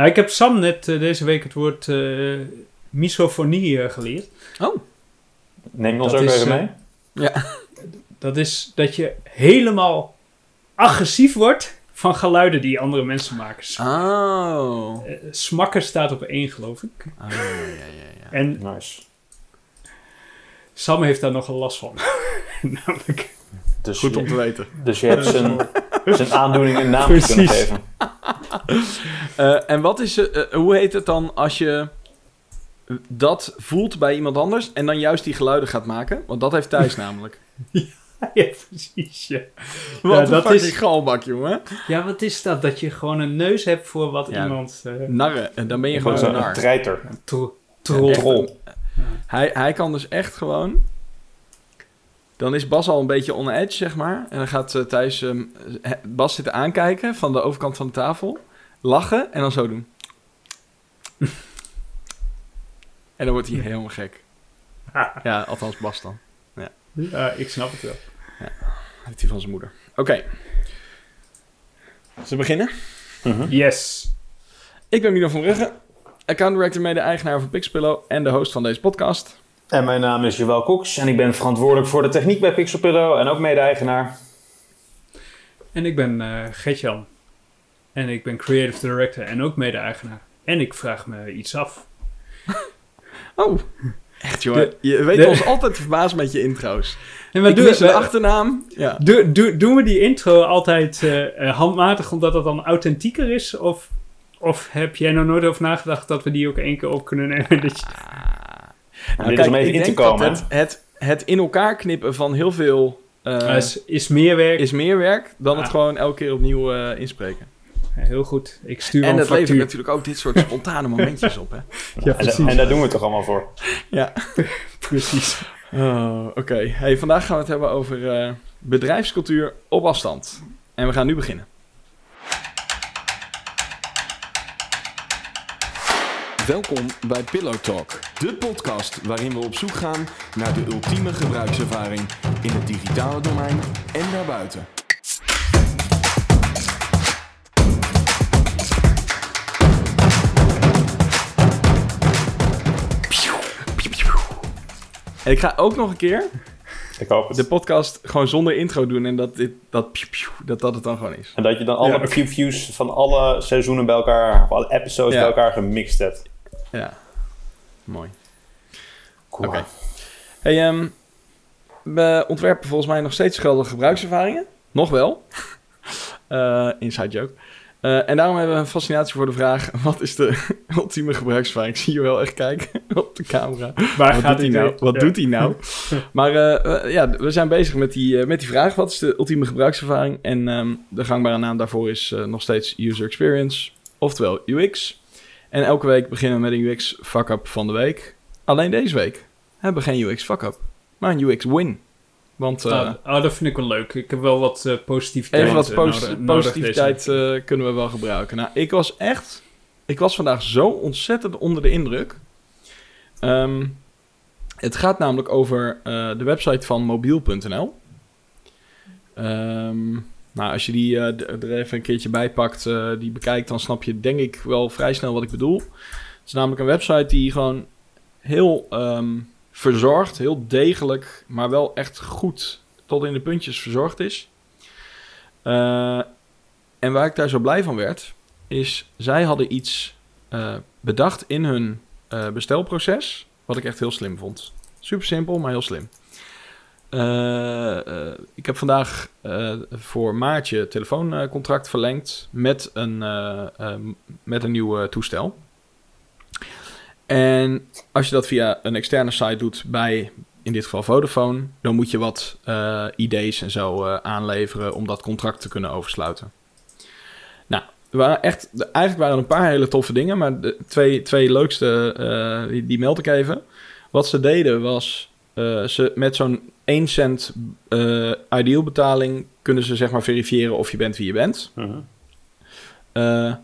Nou, ik heb Sam net eh, deze week het woord eh, misofonie eh, geleerd. Oh. Neem ons Dat ook is, even mee. Ja. Dat is dat je helemaal agressief wordt van geluiden die andere mensen maken. Oh. smakken staat op één, geloof ik. Oh, ja, ja, ja, ja. En Nice. Sam heeft daar nogal last van. Namelijk, Dus, Goed om je, te weten. dus je hebt zijn, zijn aandoening een naam kunnen geven. Eh, en wat is, eh, eh, hoe heet het dan als je dat voelt bij iemand anders en dan juist die geluiden gaat maken? Want dat heeft Thijs namelijk. ja, precies. Ja. Wat Ja, een dat is- galbak, jongen. ja, wat is dat? Dat je gewoon een neus hebt voor wat Ja. iemand... eh Narren. En dan ben je gewoon een zo'n nar. treiter. tro- troll. Troll. Hij, hij kan dus echt gewoon... Dan is Bas al een beetje on edge, zeg maar. En dan gaat eh, Thijs eh, Bas zitten aankijken van de overkant van de tafel. Lachen en dan zo doen. en dan wordt hij helemaal gek. Ja, althans Bas dan. Ja, ik snap het wel. Heeft hij van zijn moeder. Oké. Zullen we beginnen? Mhm. Yes. Ik ben Milo van Brugge, account director, mede-eigenaar van Pixpillow en de host van deze podcast. En mijn naam is Joël Cox en ik ben verantwoordelijk voor de techniek bij Pixelpillow en ook mede-eigenaar. En ik ben eh Gertjan. En ik ben creative director en ook mede-eigenaar. En ik vraag me iets af. Oh, echt. De- je weet de- ons altijd te verbazen met je intro's. En ik mis de achternaam. Ja. Doe, doe, doen we die intro altijd eh, eh, handmatig omdat het dan authentieker is? Of, of heb jij nou nooit over nagedacht dat we die ook één keer op kunnen nemen? Dat En dit is om even ik in te denk komen. dat het, het, het in elkaar knippen van heel veel eh, is, is meer werk. is meer werk dan het gewoon elke keer opnieuw eh, inspreken. Ja, heel goed. Ik stuur En dat levert natuurlijk ook dit soort spontane momentjes op, hè? Ja, precies. en daar doen we het toch allemaal voor. Ja. precies. Oh, Oké, hey, vandaag gaan we het hebben over eh, bedrijfscultuur op afstand. En we gaan nu beginnen. Welkom bij Pillow Talk, de podcast waarin we op zoek gaan naar de ultieme gebruikservaring in het digitale domein en daarbuiten. En ik ga ook nog een keer Ik hoop het. de podcast gewoon zonder intro doen en dat dit, dat, piu, piu, dat, dat het dan gewoon is. En dat je dan alle Ja, previews van alle seizoenen bij elkaar, of alle episodes Ja. bij elkaar gemixt hebt. Ja, mooi. Cool. Oké. Hey, ehm, we ontwerpen volgens mij nog steeds geldige gebruikservaringen. Nog wel. Eh, inside joke. Eh, en daarom hebben we een fascinatie voor de vraag: wat is de ultieme gebruikservaring? Ik zie je wel echt kijken op de camera. Waar Wat gaat doet hij nou? heen? Wat Ja. doet hij nou? Maar eh, ja, we zijn bezig met die, met die vraag: wat is de ultieme gebruikservaring? En ehm, de gangbare naam daarvoor is nog steeds user experience, oftewel UX. En elke week beginnen we met een UX fuck-up van de week. Alleen deze week hebben we geen UX fuck-up, maar een UX win. Want eh, Ah, ah, dat vind ik wel leuk. Ik heb wel wat eh, positiviteit even wat eh, posi- nodig- nodig positiviteit eh, kunnen we wel gebruiken. Nou, ik was echt... Ik was vandaag zo ontzettend onder de indruk. Ehm, het gaat namelijk over de website van mobiel.nl. Ehm, nou, als je die eh, er even een keertje bij pakt, eh, die bekijkt, dan snap je denk ik wel vrij snel wat ik bedoel. Het is namelijk een website die gewoon heel ehm, verzorgd, heel degelijk, maar wel echt goed tot in de puntjes verzorgd is. Eh, en waar ik daar zo blij van werd, is zij hadden iets bedacht in hun bestelproces, wat ik echt heel slim vond. Super simpel, maar heel slim. Eh, eh, ik heb vandaag eh, voor Maartje telefooncontract verlengd met een, met een nieuw toestel. En als je dat via een externe site doet bij, in dit geval Vodafone, dan moet je wat eh, ID's en zo aanleveren om dat contract te kunnen oversluiten. Nou, waren echt, eigenlijk waren er een paar hele toffe dingen, maar de twee, twee leukste, die, die meld ik even. Wat ze deden was, ze met zo'n 1 cent eh ideal betaling kunnen ze zeg maar verifiëren of je bent wie je bent. Mhm. Eh,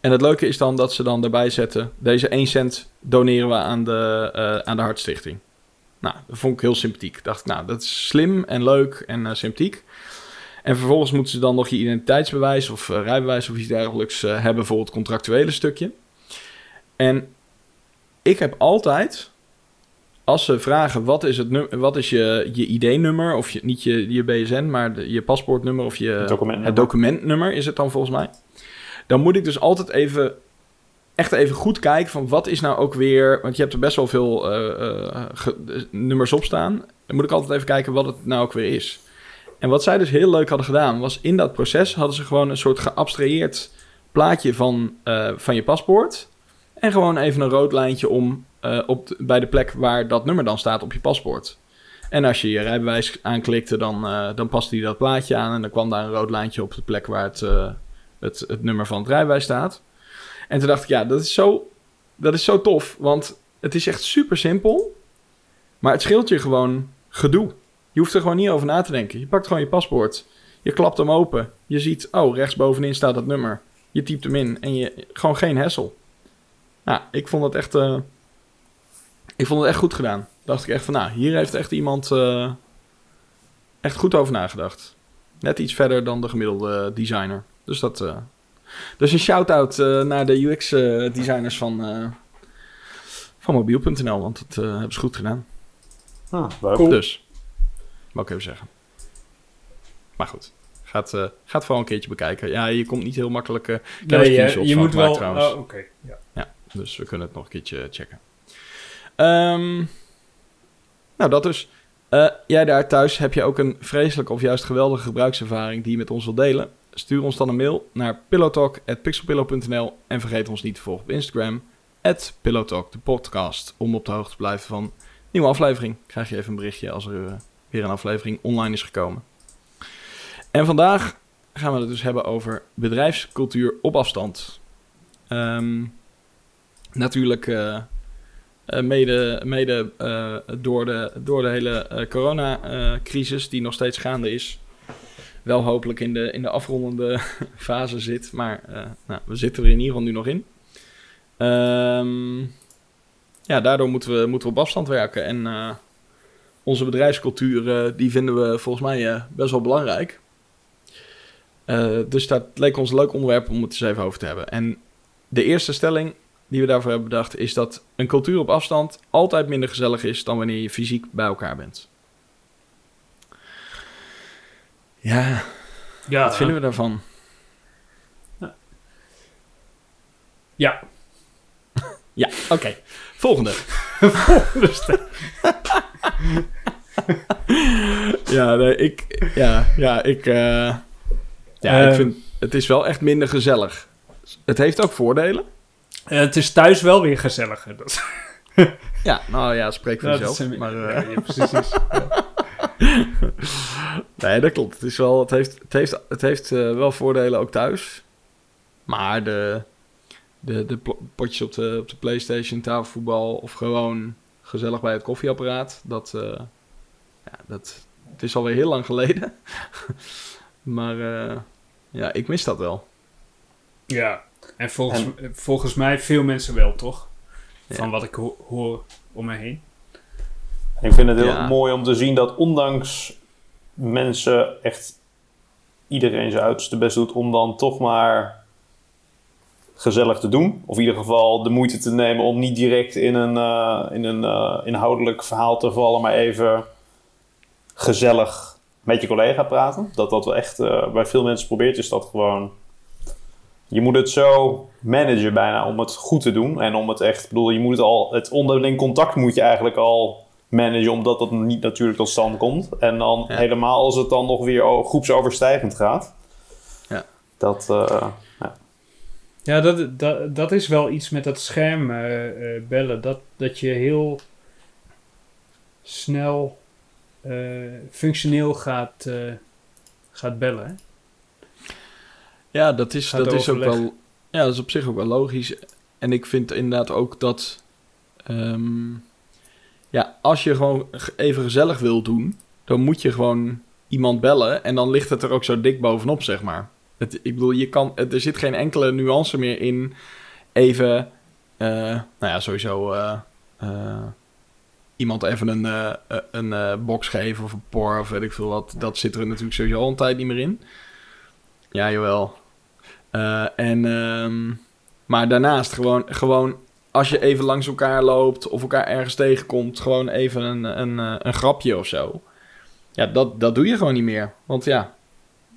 en het leuke is dan dat ze dan daarbij zetten... deze 1 cent doneren we aan de, eh, aan de Hartstichting. Nou, dat vond ik heel sympathiek. Dacht ik, nou, dat is slim en leuk en sympathiek. En vervolgens moeten ze dan nog je identiteitsbewijs of rijbewijs of iets dergelijks hebben voor het contractuele stukje. En ik heb altijd, als ze vragen wat is, het num- wat is je, je ID-nummer, of je, niet je, je BSN, maar de- je paspoortnummer of je Het documentnummer. het documentnummer is het dan volgens mij. Dan moet ik dus altijd even, echt even goed kijken van wat is nou ook weer, want je hebt er best wel veel eh, eh, ge- nummers op staan. Dan moet ik altijd even kijken wat het nou ook weer is. En wat zij dus heel leuk hadden gedaan, was in dat proces hadden ze gewoon een soort geabstraheerd plaatje van, eh, van je paspoort. En gewoon even een rood lijntje om eh, op bij de plek waar dat nummer dan staat op je paspoort. En als je je rijbewijs aanklikte, dan, eh dan paste hij dat plaatje aan. En dan kwam daar een rood lijntje op de plek waar het, eh, het, het nummer van het rijbewijs staat. En toen dacht ik, ja, dat is zo, dat is zo tof. Want het is echt super simpel. Maar het scheelt je gewoon gedoe. Je hoeft er gewoon niet over na te denken. Je pakt gewoon je paspoort. Je klapt hem open. Je ziet, oh, rechtsbovenin staat dat nummer. Je typt hem in en je gewoon geen hassle. Nou, ik vond het echt, ik vond het echt goed gedaan. Dacht ik echt van, nou, hier heeft echt iemand eh, echt goed over nagedacht. Net iets verder dan de gemiddelde designer. Dus dat, eh, dus een shout-out eh, naar de UX-designers van, eh, van mobiel.nl, want dat eh, hebben ze goed gedaan. Ah. Cool. Dus, wou ik even zeggen. Maar goed, gaat, eh gaat vooral een keertje bekijken. Ja, je komt niet heel makkelijk eh Nee, kennis je, je moet wel... trouwens. Oh, oké. Ja. Ja, dus we kunnen het nog een keertje checken. Ehm, nou, dat dus. Eh, jij daar thuis, heb je ook een vreselijke of juist geweldige gebruikservaring die je met ons wilt delen? Stuur ons dan een mail naar pillowtalk.pixelpillow.nl en vergeet ons niet te volgen op Instagram, pillowtalk, de podcast, om op de hoogte te blijven van nieuwe aflevering. Krijg je even een berichtje als er eh, weer een aflevering online is gekomen. En vandaag gaan we het dus hebben over bedrijfscultuur op afstand. Ehm, natuurlijk eh, eh, mede, mede eh, door, de, door de hele eh, coronacrisis die nog steeds gaande is. Wel hopelijk in de, in de afrondende fase zit, maar nou, we zitten er in ieder geval nu nog in. Ehm, ja, daardoor moeten we, moeten op afstand werken. En onze bedrijfscultuur, die vinden we volgens mij best wel belangrijk. Dus dat leek ons een leuk onderwerp om het eens even over te hebben. En de eerste stelling die we daarvoor hebben bedacht is dat een cultuur op afstand altijd minder gezellig is dan wanneer je fysiek bij elkaar bent. Ja, Ja, wat vinden we daarvan? Ja. Ja, oké. Volgende. ja, nee, ik, ja, ja, ik, eh, ja, ik Eh. vind het is wel echt minder gezellig. Het heeft ook voordelen. Eh, het is thuis wel weer gezelliger. Dat, Ja, nou ja, spreek voor dat jezelf. een- maar, ja, eh, ja, precies. Nee, dat klopt. Het, is wel, het heeft, het heeft, het heeft eh, wel voordelen ook thuis. Maar de, de, de potjes op de, op de PlayStation, tafelvoetbal of gewoon gezellig bij het koffieapparaat, dat, ja, dat het is alweer heel lang geleden. maar ja, ik mis dat wel. Ja, en volgens, volgens mij veel mensen wel, toch? Ja. Van wat ik ho- hoor om me heen. Ik vind het heel Ja. mooi om te zien dat ondanks mensen echt iedereen zijn uiterste best doet om dan toch maar gezellig te doen. Of in ieder geval de moeite te nemen om niet direct in een, eh, in een eh, inhoudelijk verhaal te vallen, maar even gezellig met je collega praten. Dat dat wel echt eh, bij veel mensen probeert, is dat gewoon. Je moet het zo managen bijna om het goed te doen. En om het echt, ik bedoel, je moet het al, het onderling contact moet je eigenlijk al managen, omdat dat niet natuurlijk tot stand komt. En dan Ja. helemaal als het dan nog weer groepsoverstijgend gaat. Ja. Dat, eh, Ja, dat, dat, dat is wel iets met dat scherm eh, eh, bellen. Dat, dat je heel snel eh, functioneel gaat, eh, gaat bellen. hè? Ja, dat is, Gaat dat is ook wel. Ja, dat is op zich ook wel logisch. En ik vind inderdaad ook dat. ehm, ja, als je gewoon ge- even gezellig wil doen, dan moet je gewoon iemand bellen. En dan ligt het er ook zo dik bovenop, zeg maar. Het, ik bedoel, je kan, het- er zit geen enkele nuance meer in. Even. eh, nou ja, sowieso. eh, eh, iemand even een, een box geven of een por of weet ik veel wat. Dat zit er natuurlijk sowieso al een tijd niet meer in. Ja, jawel. Eh, en, ehm, maar daarnaast gewoon, gewoon als je even langs elkaar loopt of elkaar ergens tegenkomt, gewoon even een, een, eh, een grapje of zo. Ja, dat, dat doe je gewoon niet meer. Want ja,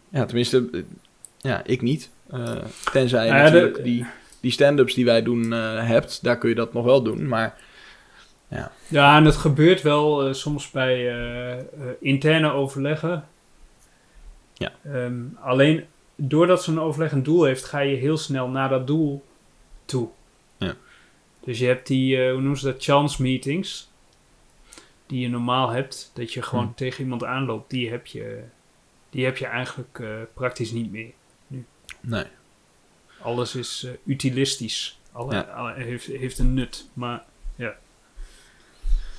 ja tenminste, ja, ik niet. Eh, tenzij je Nou ja, de- natuurlijk die, die stand-ups die wij doen hebt, daar kun je dat nog wel doen. Maar Ja, en het gebeurt wel soms bij interne overleggen. Ja. Ehm, alleen doordat zo'n overleg een doel heeft, ga je heel snel naar dat doel toe. Ja. Dus je hebt die, eh, hoe noemen ze dat, chance meetings. Die je normaal hebt, dat je gewoon Hm. tegen iemand aanloopt. Die heb je, die heb je eigenlijk eh, praktisch niet meer. nee. Alles is eh, utilistisch. Alle, Ja. alle- heeft, heeft een nut. Maar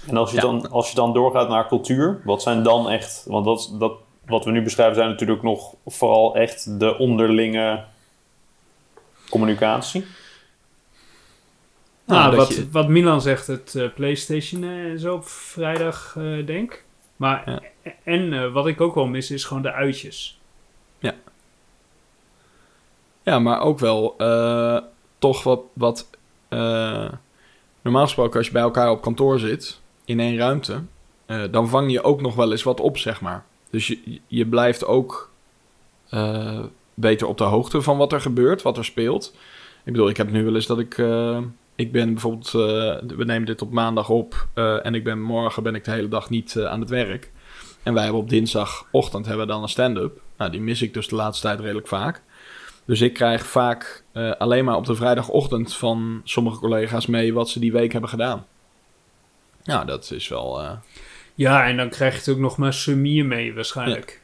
En als je, Ja. dan, als je dan doorgaat naar cultuur, wat zijn dan echt... Want dat, dat, wat we nu beschrijven zijn natuurlijk nog vooral echt de onderlinge communicatie. Nou, Nou, wat, je- wat Milan zegt, het eh, PlayStation eh, zo op vrijdag, eh, denk Maar Ja. en eh, wat ik ook wel mis, is gewoon de uitjes. Ja, maar ook wel eh, toch wat. wat eh, normaal gesproken, als je bij elkaar op kantoor zit, in één ruimte, eh, dan vang je ook nog wel eens wat op, zeg maar. Dus je, je blijft ook eh, beter op de hoogte van wat er gebeurt, wat er speelt. Ik bedoel, ik heb nu wel eens dat ik. eh, ik ben bijvoorbeeld. eh, we nemen dit op maandag op. en ik ben morgen ben ik de hele dag niet aan het werk. En wij hebben op dinsdagochtend hebben we dan een stand-up. Nou, die mis ik dus de laatste tijd redelijk vaak. Dus ik krijg vaak alleen maar op de vrijdagochtend van sommige collega's mee wat ze die week hebben gedaan. Nou, dat is wel. Ja, en dan krijg je het ook nog maar sumier mee waarschijnlijk.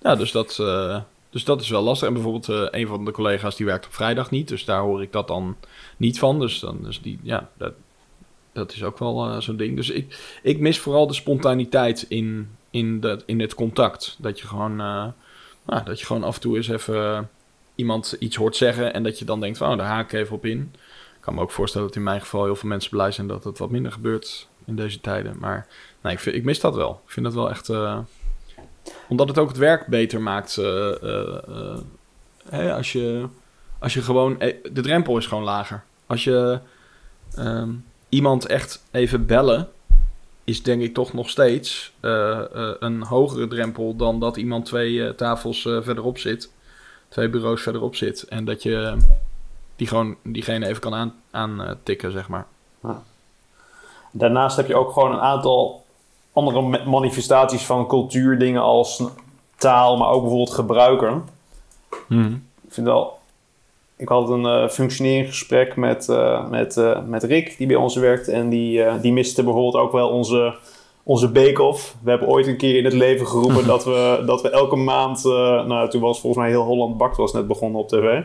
ja, dus dat, eh, dus dat is wel lastig. En bijvoorbeeld eh, een van de collega's die werkt op vrijdag niet. Dus daar hoor ik dat dan niet van. Dus dan dus die, ja, dat, dat is ook wel eh, zo'n ding. Dus ik, ik mis vooral de spontaniteit in, in, dat, in het contact. Dat je gewoon. nou, dat je gewoon af en toe eens even iemand iets hoort zeggen. En dat je dan denkt: van, oh, daar haak ik even op in. Ik kan me ook voorstellen dat in mijn geval heel veel mensen blij zijn dat het wat minder gebeurt in deze tijden. Maar ik, vind, ik mis dat wel. Ik vind dat wel echt. eh, omdat het ook het werk beter maakt. eh, eh, als, je, als je gewoon. De drempel is gewoon lager. Als je ehm, iemand echt even bellen. Is denk ik toch nog steeds een hogere drempel dan dat iemand twee tafels verderop zit. Twee bureaus verderop zit. En dat je die gewoon diegene even kan aan, aantikken, zeg maar. Daarnaast heb je ook gewoon een aantal andere ma- manifestaties van cultuur, dingen als taal, maar ook bijvoorbeeld gebruiken. Ik vind wel. Ik had een eh functionerend gesprek met, eh, met, eh, met Rick, die bij ons werkt. En die, die miste bijvoorbeeld ook wel onze, onze bake-off. We hebben ooit een keer in het leven geroepen dat, we, dat we elke maand... nou, toen was volgens mij heel Holland Bakt was net begonnen op tv.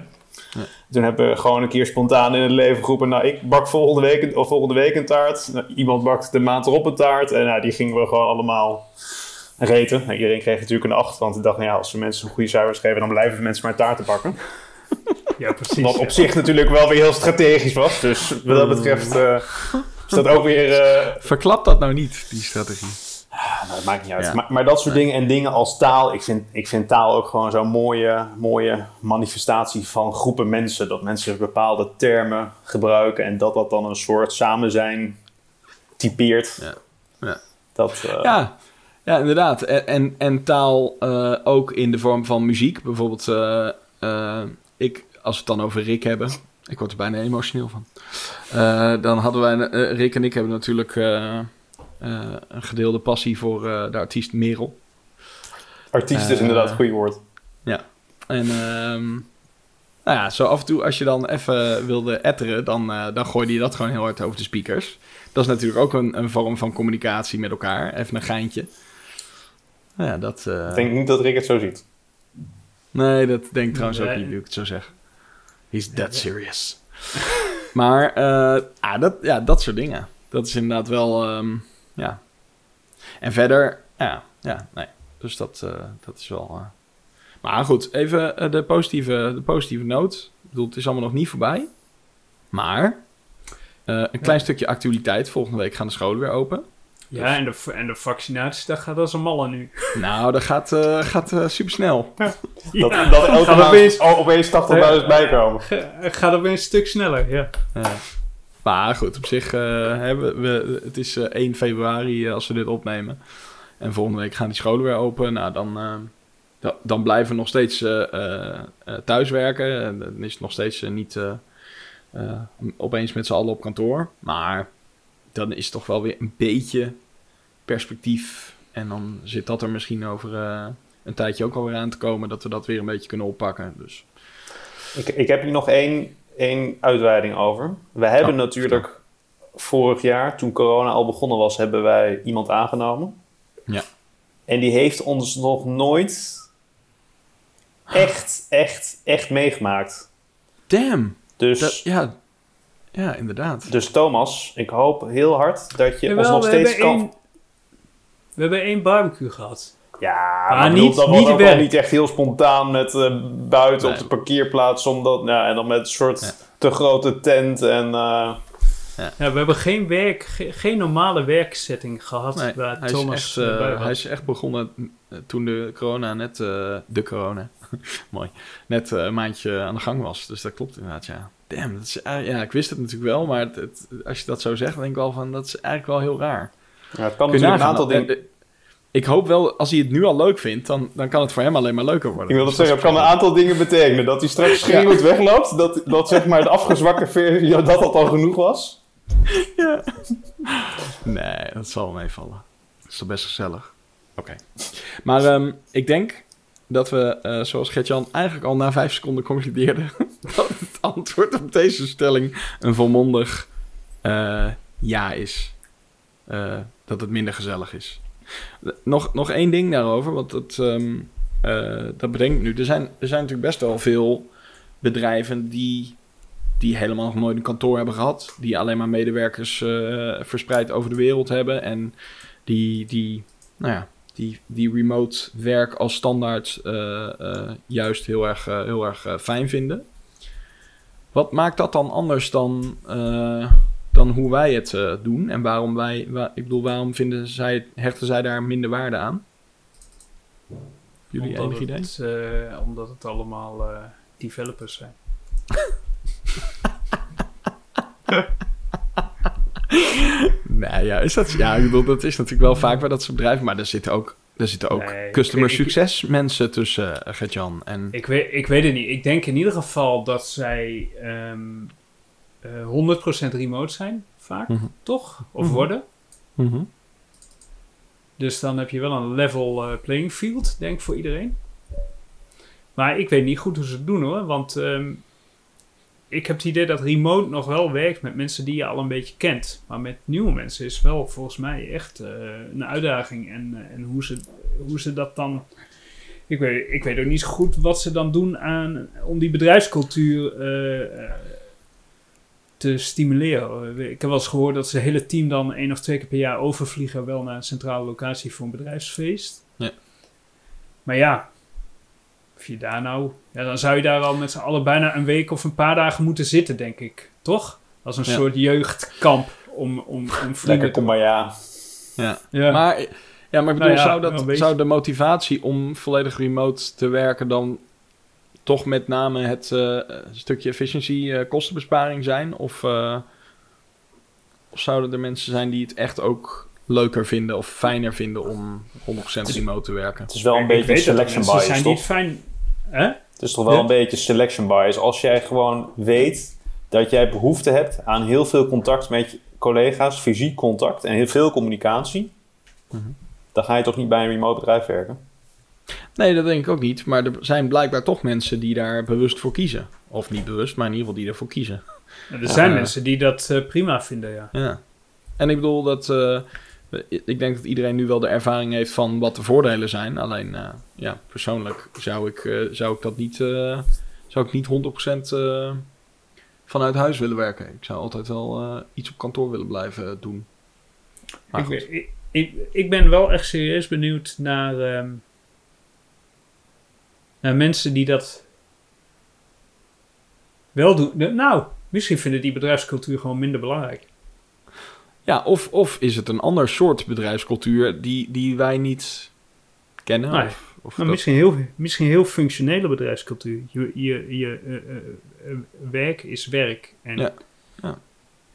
Toen hebben we gewoon een keer spontaan in het leven geroepen... Nou, ik bak volgende week, een- of volgende week een taart. Nou, iemand bakt de maand erop een taart. En nou, die gingen we gewoon allemaal reten. Nou, iedereen kreeg natuurlijk een 8. Want ik dacht, nou ja, als we mensen goede cijfers geven... dan blijven mensen maar taarten bakken. Ja, precies. Wat op zich natuurlijk wel weer heel strategisch was. Dus wat dat betreft eh, is dat ook weer... eh, Verklap dat nou niet, die strategie. Nou, dat maakt niet uit. Ja. Maar, maar dat soort dingen en dingen als taal. Ik vind, ik vind taal ook gewoon zo'n mooie, mooie manifestatie van groepen mensen. Dat mensen bepaalde termen gebruiken. En dat dat dan een soort samen zijn typeert. Ja. Ja. Dat, eh, Ja, ja inderdaad. En, en, en taal eh, ook in de vorm van muziek. Bijvoorbeeld, eh, ik, als we het dan over Rick hebben. Ik word er bijna emotioneel van. Dan hadden wij, Rick en ik hebben natuurlijk een gedeelde passie voor eh, de artiest Merel. Artiest is Eh, inderdaad een goed woord. En ehm, nou ja, zo af en toe als je dan even wilde etteren, dan, eh, dan gooide je dat gewoon heel hard over de speakers. Dat is natuurlijk ook een, een vorm van communicatie met elkaar. Even een geintje. Nou ja, dat... eh, Ik denk niet dat Rick het zo ziet. Nee, dat denk ik trouwens ook niet, nu ik het zo zeg. He's that serious. maar eh, ah, dat, ja, dat soort dingen. Dat is inderdaad wel, ehm, ja. En verder, ja, ja, nee. Dus dat, eh, dat is wel... eh. Maar goed, even eh, de, positieve, de positieve noot. Ik bedoel, het is allemaal nog niet voorbij. Maar eh, een klein stukje actualiteit. Volgende week gaan de scholen weer open. Ja, en de, en de vaccinaties, dat gaat als een malle nu. Nou, dat gaat, eh gaat eh, supersnel. Dat, Ja, dat elke maand opeens- opeens 80.000 bijkomen. Het gaat opeens een stuk sneller, ja. Maar goed, op zich eh, hebben we, het is eh, 1 februari eh, als we dit opnemen. En volgende week gaan die scholen weer open. Nou, dan, eh, da- dan blijven we nog steeds eh, eh, eh, thuiswerken. En dan is het nog steeds eh, niet eh, eh, opeens met z'n allen op kantoor. Maar dan is het toch wel weer een beetje perspectief. En dan zit dat er misschien over eh, een tijdje ook alweer aan te komen... dat we dat weer een beetje kunnen oppakken. Dus Ik, ik heb hier nog één, één uitweiding over. We hebben Oh, natuurlijk vorig jaar, toen corona al begonnen was, hebben wij iemand aangenomen. Ja. En die heeft ons nog nooit echt, echt, echt meegemaakt. damn! Dus, Dat- ja, ja, inderdaad. dus Thomas, ik hoop heel hard dat je ons nog we steeds hebben kan... één- We hebben één barbecue gehad. Ja, Maar maar bedoel, niet- dat was niet ook niet echt heel spontaan met eh, buiten Nee. op de parkeerplaats. Omdat, nou, en dan met een soort Ja. te grote tent en... eh, Ja, we hebben geen werk, ge- geen normale werksetting gehad Nee, waar hij, Thomas is echt, eh, hij is echt begonnen toen de corona net, eh, de corona, mooi, net een maandje aan de gang was. Dus dat klopt inderdaad, ja. Damn, dat is, ja, ik wist het natuurlijk wel, maar het, het- als je dat zo zegt, dan denk ik wel van, dat is eigenlijk wel heel raar. ja, het kan Kun je natuurlijk een aantal dingen... ik hoop wel, als hij het nu al leuk vindt, dan, dan kan het voor hem alleen maar leuker worden. Ik wil Dus dat zeggen, het kan een aantal dingen betekenen. Dat hij straks schreeuwend wegloopt. Dat, dat zeg maar de afgezwakte versie, dat dat al genoeg was. Ja. Nee, dat zal wel meevallen. Dat is toch best gezellig. Oké. Maar ehm, ik denk dat we, eh, zoals Gertjan eigenlijk al na vijf seconden concludeerde... dat het antwoord op deze stelling een volmondig eh, ja is. Eh, dat het minder gezellig is. Nog, nog één ding daarover, want dat, ehm, eh, dat bedenk ik nu. Er zijn, er zijn natuurlijk best wel veel bedrijven die die helemaal nog nooit een kantoor hebben gehad. Die alleen maar medewerkers eh, verspreid over de wereld hebben. En die, die, nou ja, die, die remote werk als standaard eh, juist heel erg, heel erg fijn vinden. Wat maakt dat dan anders dan, dan hoe wij het eh, doen? En waarom wij, ik bedoel, waarom vinden zij, hechten zij daar minder waarde aan? Jullie omdat enig idee? Het, eh, omdat het allemaal eh, developers zijn. Nee, ja, is dat, ja, ik bedoel, dat is natuurlijk wel vaak bij dat soort bedrijven, maar er zitten ook, er zitten ook Nee, customer ik- succes mensen tussen, Gert-Jan. En Ik weet, ik weet het niet. Ik denk in ieder geval dat zij ehm eh 100% remote zijn, vaak, Mhm. toch? Of Mhm. worden. Dus dan heb je wel een level eh, playing field, denk ik, voor iedereen. Maar ik weet niet goed hoe ze het doen hoor. Want ehm, ik heb het idee dat remote nog wel werkt met mensen die je al een beetje kent. Maar met nieuwe mensen is wel volgens mij echt eh, een uitdaging. En, eh, en hoe, ze, hoe ze dat dan. Ik weet, ik weet ook niet zo goed wat ze dan doen aan, om die bedrijfscultuur eh, eh, te stimuleren. Ik heb wel eens gehoord dat ze het hele team dan één of twee keer per jaar overvliegen, wel naar een centrale locatie voor een bedrijfsfeest. Ja. Maar ja, of je daar nou, ja, dan zou je daar al met z'n allen bijna een week of een paar dagen moeten zitten, denk ik. Toch? Als een Ja. soort jeugdkamp om, om, om Lekker, te kom maar ja. ja. Ja. Maar, ja, maar ik bedoel, Nou ja, zou, dat, zou de motivatie om volledig remote te werken dan toch met name het eh, stukje efficiëntie, eh, kostenbesparing zijn? Of, eh, of zouden er mensen zijn die het echt ook leuker vinden of fijner vinden om 100% remote te werken? Het is wel een Ik beetje selection bias, zijn toch? die het fijn... Hè? Het is toch wel Ja. een beetje selection bias. Als jij gewoon weet dat jij behoefte hebt aan heel veel contact met je collega's, fysiek contact en heel veel communicatie, Mhm. dan ga je toch niet bij een remote bedrijf werken? Nee, dat denk ik ook niet. Maar er zijn blijkbaar toch mensen die daar bewust voor kiezen. Of niet bewust, maar in ieder geval die ervoor kiezen. Er zijn mensen die dat eh, prima vinden, ja. Ja. En ik bedoel dat. eh, ik denk dat iedereen nu wel de ervaring heeft van wat de voordelen zijn. Alleen, eh, ja, persoonlijk zou ik, zou ik dat niet. zou ik niet 100% eh, vanuit huis willen werken. Ik zou altijd wel iets op kantoor willen blijven doen. Maar Ik, goed. ik, ik ben wel echt serieus benieuwd naar, ehm, naar mensen die dat wel doen. Nou, misschien vinden die bedrijfscultuur gewoon minder belangrijk. Ja, of, of is het een ander soort bedrijfscultuur die, die wij niet kennen? Nee. Of, of Maar dat- misschien, heel, misschien heel functionele bedrijfscultuur. Je, je, je eh, eh, eh, werk is werk. En, Ja, ja.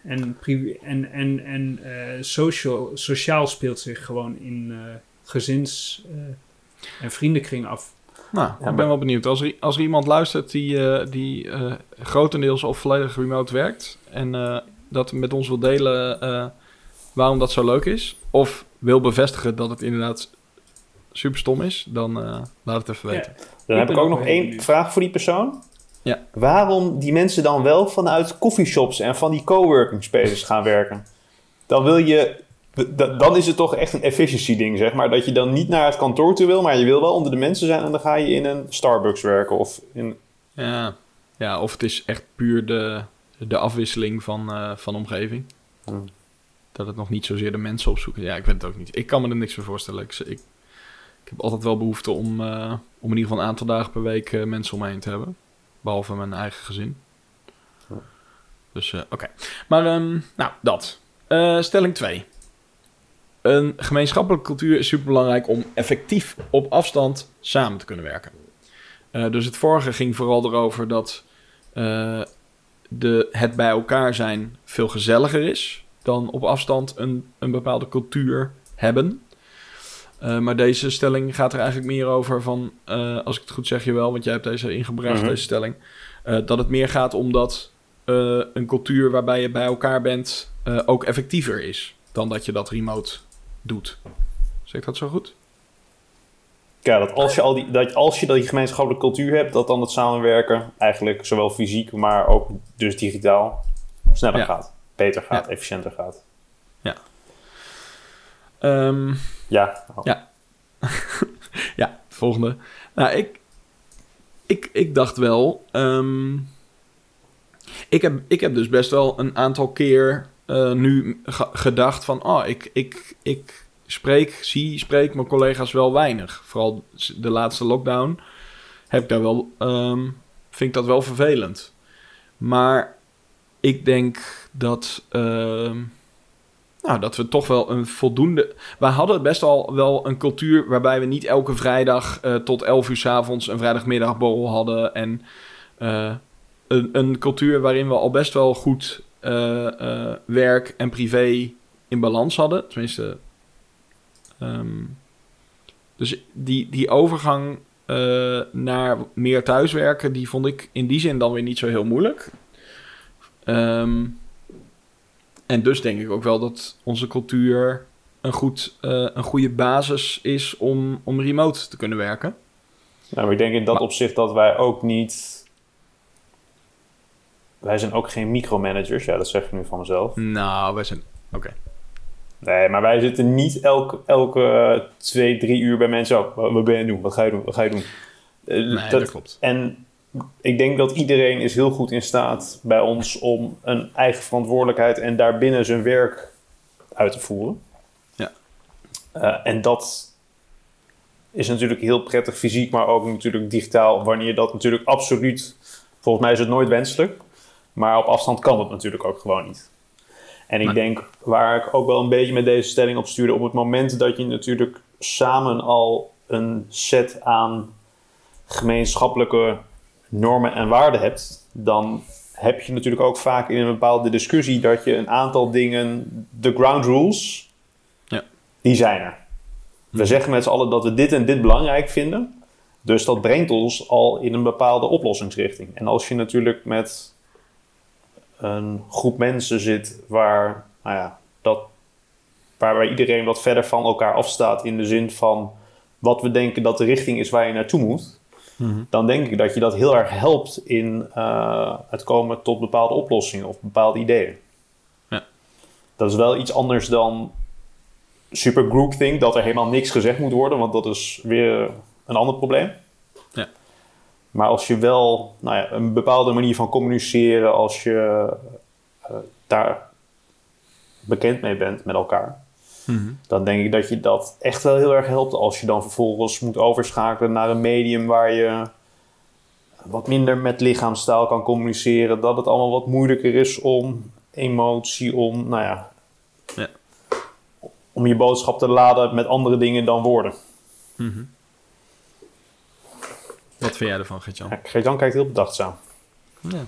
en, en, en, en social, sociaal speelt zich gewoon in gezins- en vriendenkring af. Nou, Ja, ik ben wel benieuwd. Als er, als er iemand luistert die, eh, die eh, grotendeels of volledig remote werkt... en eh, dat met ons wil delen eh, waarom dat zo leuk is... of wil bevestigen dat het inderdaad super stom is... dan eh, laat het even Ja. weten. Dan Ik heb ik ook nog één benieuwd. vraag voor die persoon. Ja. Waarom die mensen dan wel vanuit coffeeshops en van die coworking spaces gaan werken? Dan wil je... Dan is het toch echt een efficiency ding, zeg maar. Dat je dan niet naar het kantoor toe wil, maar je wil wel onder de mensen zijn en dan ga je in een Starbucks werken of in... Ja, ja of het is echt puur de, de afwisseling van, eh, van omgeving. Hmm. Dat het nog niet zozeer de mensen opzoeken. Ja, ik weet het ook niet. Ik kan me er niks voor voorstellen. Ik, ik, ik heb altijd wel behoefte om, eh, om in ieder geval een aantal dagen per week eh, mensen om me heen te hebben. Behalve mijn eigen gezin. Dus oké. Maar ehm, nou, dat. Stelling 2. Een gemeenschappelijke cultuur is superbelangrijk om effectief op afstand samen te kunnen werken. Eh, dus het vorige ging vooral erover dat eh, de, het bij elkaar zijn veel gezelliger is dan op afstand een, een bepaalde cultuur hebben. Eh, maar deze stelling gaat er eigenlijk meer over van, als ik het goed zeg je wel, want jij hebt deze ingebracht, Mhm. deze stelling, dat het meer gaat om dat een cultuur waarbij je bij elkaar bent ook effectiever is dan dat je dat remote doet. Zeg ik dat zo goed? Ja, dat als je, al die, dat als je die gemeenschappelijke cultuur hebt, dat dan het samenwerken eigenlijk zowel fysiek, maar ook dus digitaal sneller Ja. gaat. Beter gaat, Ja. efficiënter gaat. Ehm, Ja, Ja. ja, volgende. Nou, ik, ik, ik dacht wel. ehm, ik, heb, ik heb dus best wel een aantal keer eh, nu ge- gedacht van... Oh, ik, ik, ik spreek, zie, spreek mijn collega's wel weinig. Vooral de laatste lockdown heb ik daar wel, ehm, vind ik dat wel vervelend. Maar ik denk dat, ehm, nou, dat we toch wel een voldoende... We hadden best al wel een cultuur waarbij we niet elke vrijdag eh, tot 11 uur s avonds een vrijdagmiddagborrel hadden. En eh, een, een cultuur waarin we al best wel goed werk en privé in balans hadden. Tenminste. ehm, dus die, die overgang eh, naar meer thuiswerken, die vond ik in die zin dan weer niet zo heel moeilijk. Ehm, en dus denk ik ook wel dat onze cultuur een, goed, eh, een goede basis is om, om remote te kunnen werken. Nou, maar ik denk in dat Maar- opzicht dat wij ook niet. Wij zijn ook geen micromanagers, ja, dat zeg ik nu van mezelf. Nou, wij zijn. Oké. Nee, maar wij zitten niet elke, elke twee, drie uur bij mensen. Oh, wat wat ben je aan het doen? Wat ga je doen? Wat ga je doen? Eh, Nee, dat, klopt. En ik denk dat iedereen is heel goed in staat bij ons om een eigen verantwoordelijkheid en daarbinnen zijn werk uit te voeren. Ja. Eh, en dat is natuurlijk heel prettig fysiek, maar ook natuurlijk digitaal, wanneer dat natuurlijk absoluut, volgens mij is het nooit wenselijk, maar op afstand kan het natuurlijk ook gewoon niet. En ik Nee. denk, waar ik ook wel een beetje met deze stelling op stuurde, op het moment dat je natuurlijk samen al een set aan gemeenschappelijke normen en waarden hebt, dan heb je natuurlijk ook vaak in een bepaalde discussie dat je een aantal dingen, de ground rules, Ja. die zijn er. We zeggen met z'n allen dat we dit en dit belangrijk vinden. Dus dat brengt ons al in een bepaalde oplossingsrichting. En als je natuurlijk met een groep mensen zit waar, nou ja, dat, waarbij iedereen wat verder van elkaar afstaat in de zin van wat we denken dat de richting is waar je naartoe moet, Mhm. dan denk ik dat je dat heel erg helpt in eh, het komen tot bepaalde oplossingen of bepaalde ideeën. Ja. Dat is wel iets anders dan super groupthink, dat er helemaal niks gezegd moet worden, want dat is weer een ander probleem. Maar als je wel nou ja, een bepaalde manier van communiceren, als je eh, daar bekend mee bent met elkaar, Mhm. dan denk ik dat je dat echt wel heel erg helpt als je dan vervolgens moet overschakelen naar een medium waar je wat minder met lichaamstaal kan communiceren. Dat het allemaal wat moeilijker is om emotie, om, nou ja, Ja. om je boodschap te laden met andere dingen dan woorden. Mhm. Wat vind jij ervan, Gert-Jan? Ja, kijkt heel bedachtzaam. Ja.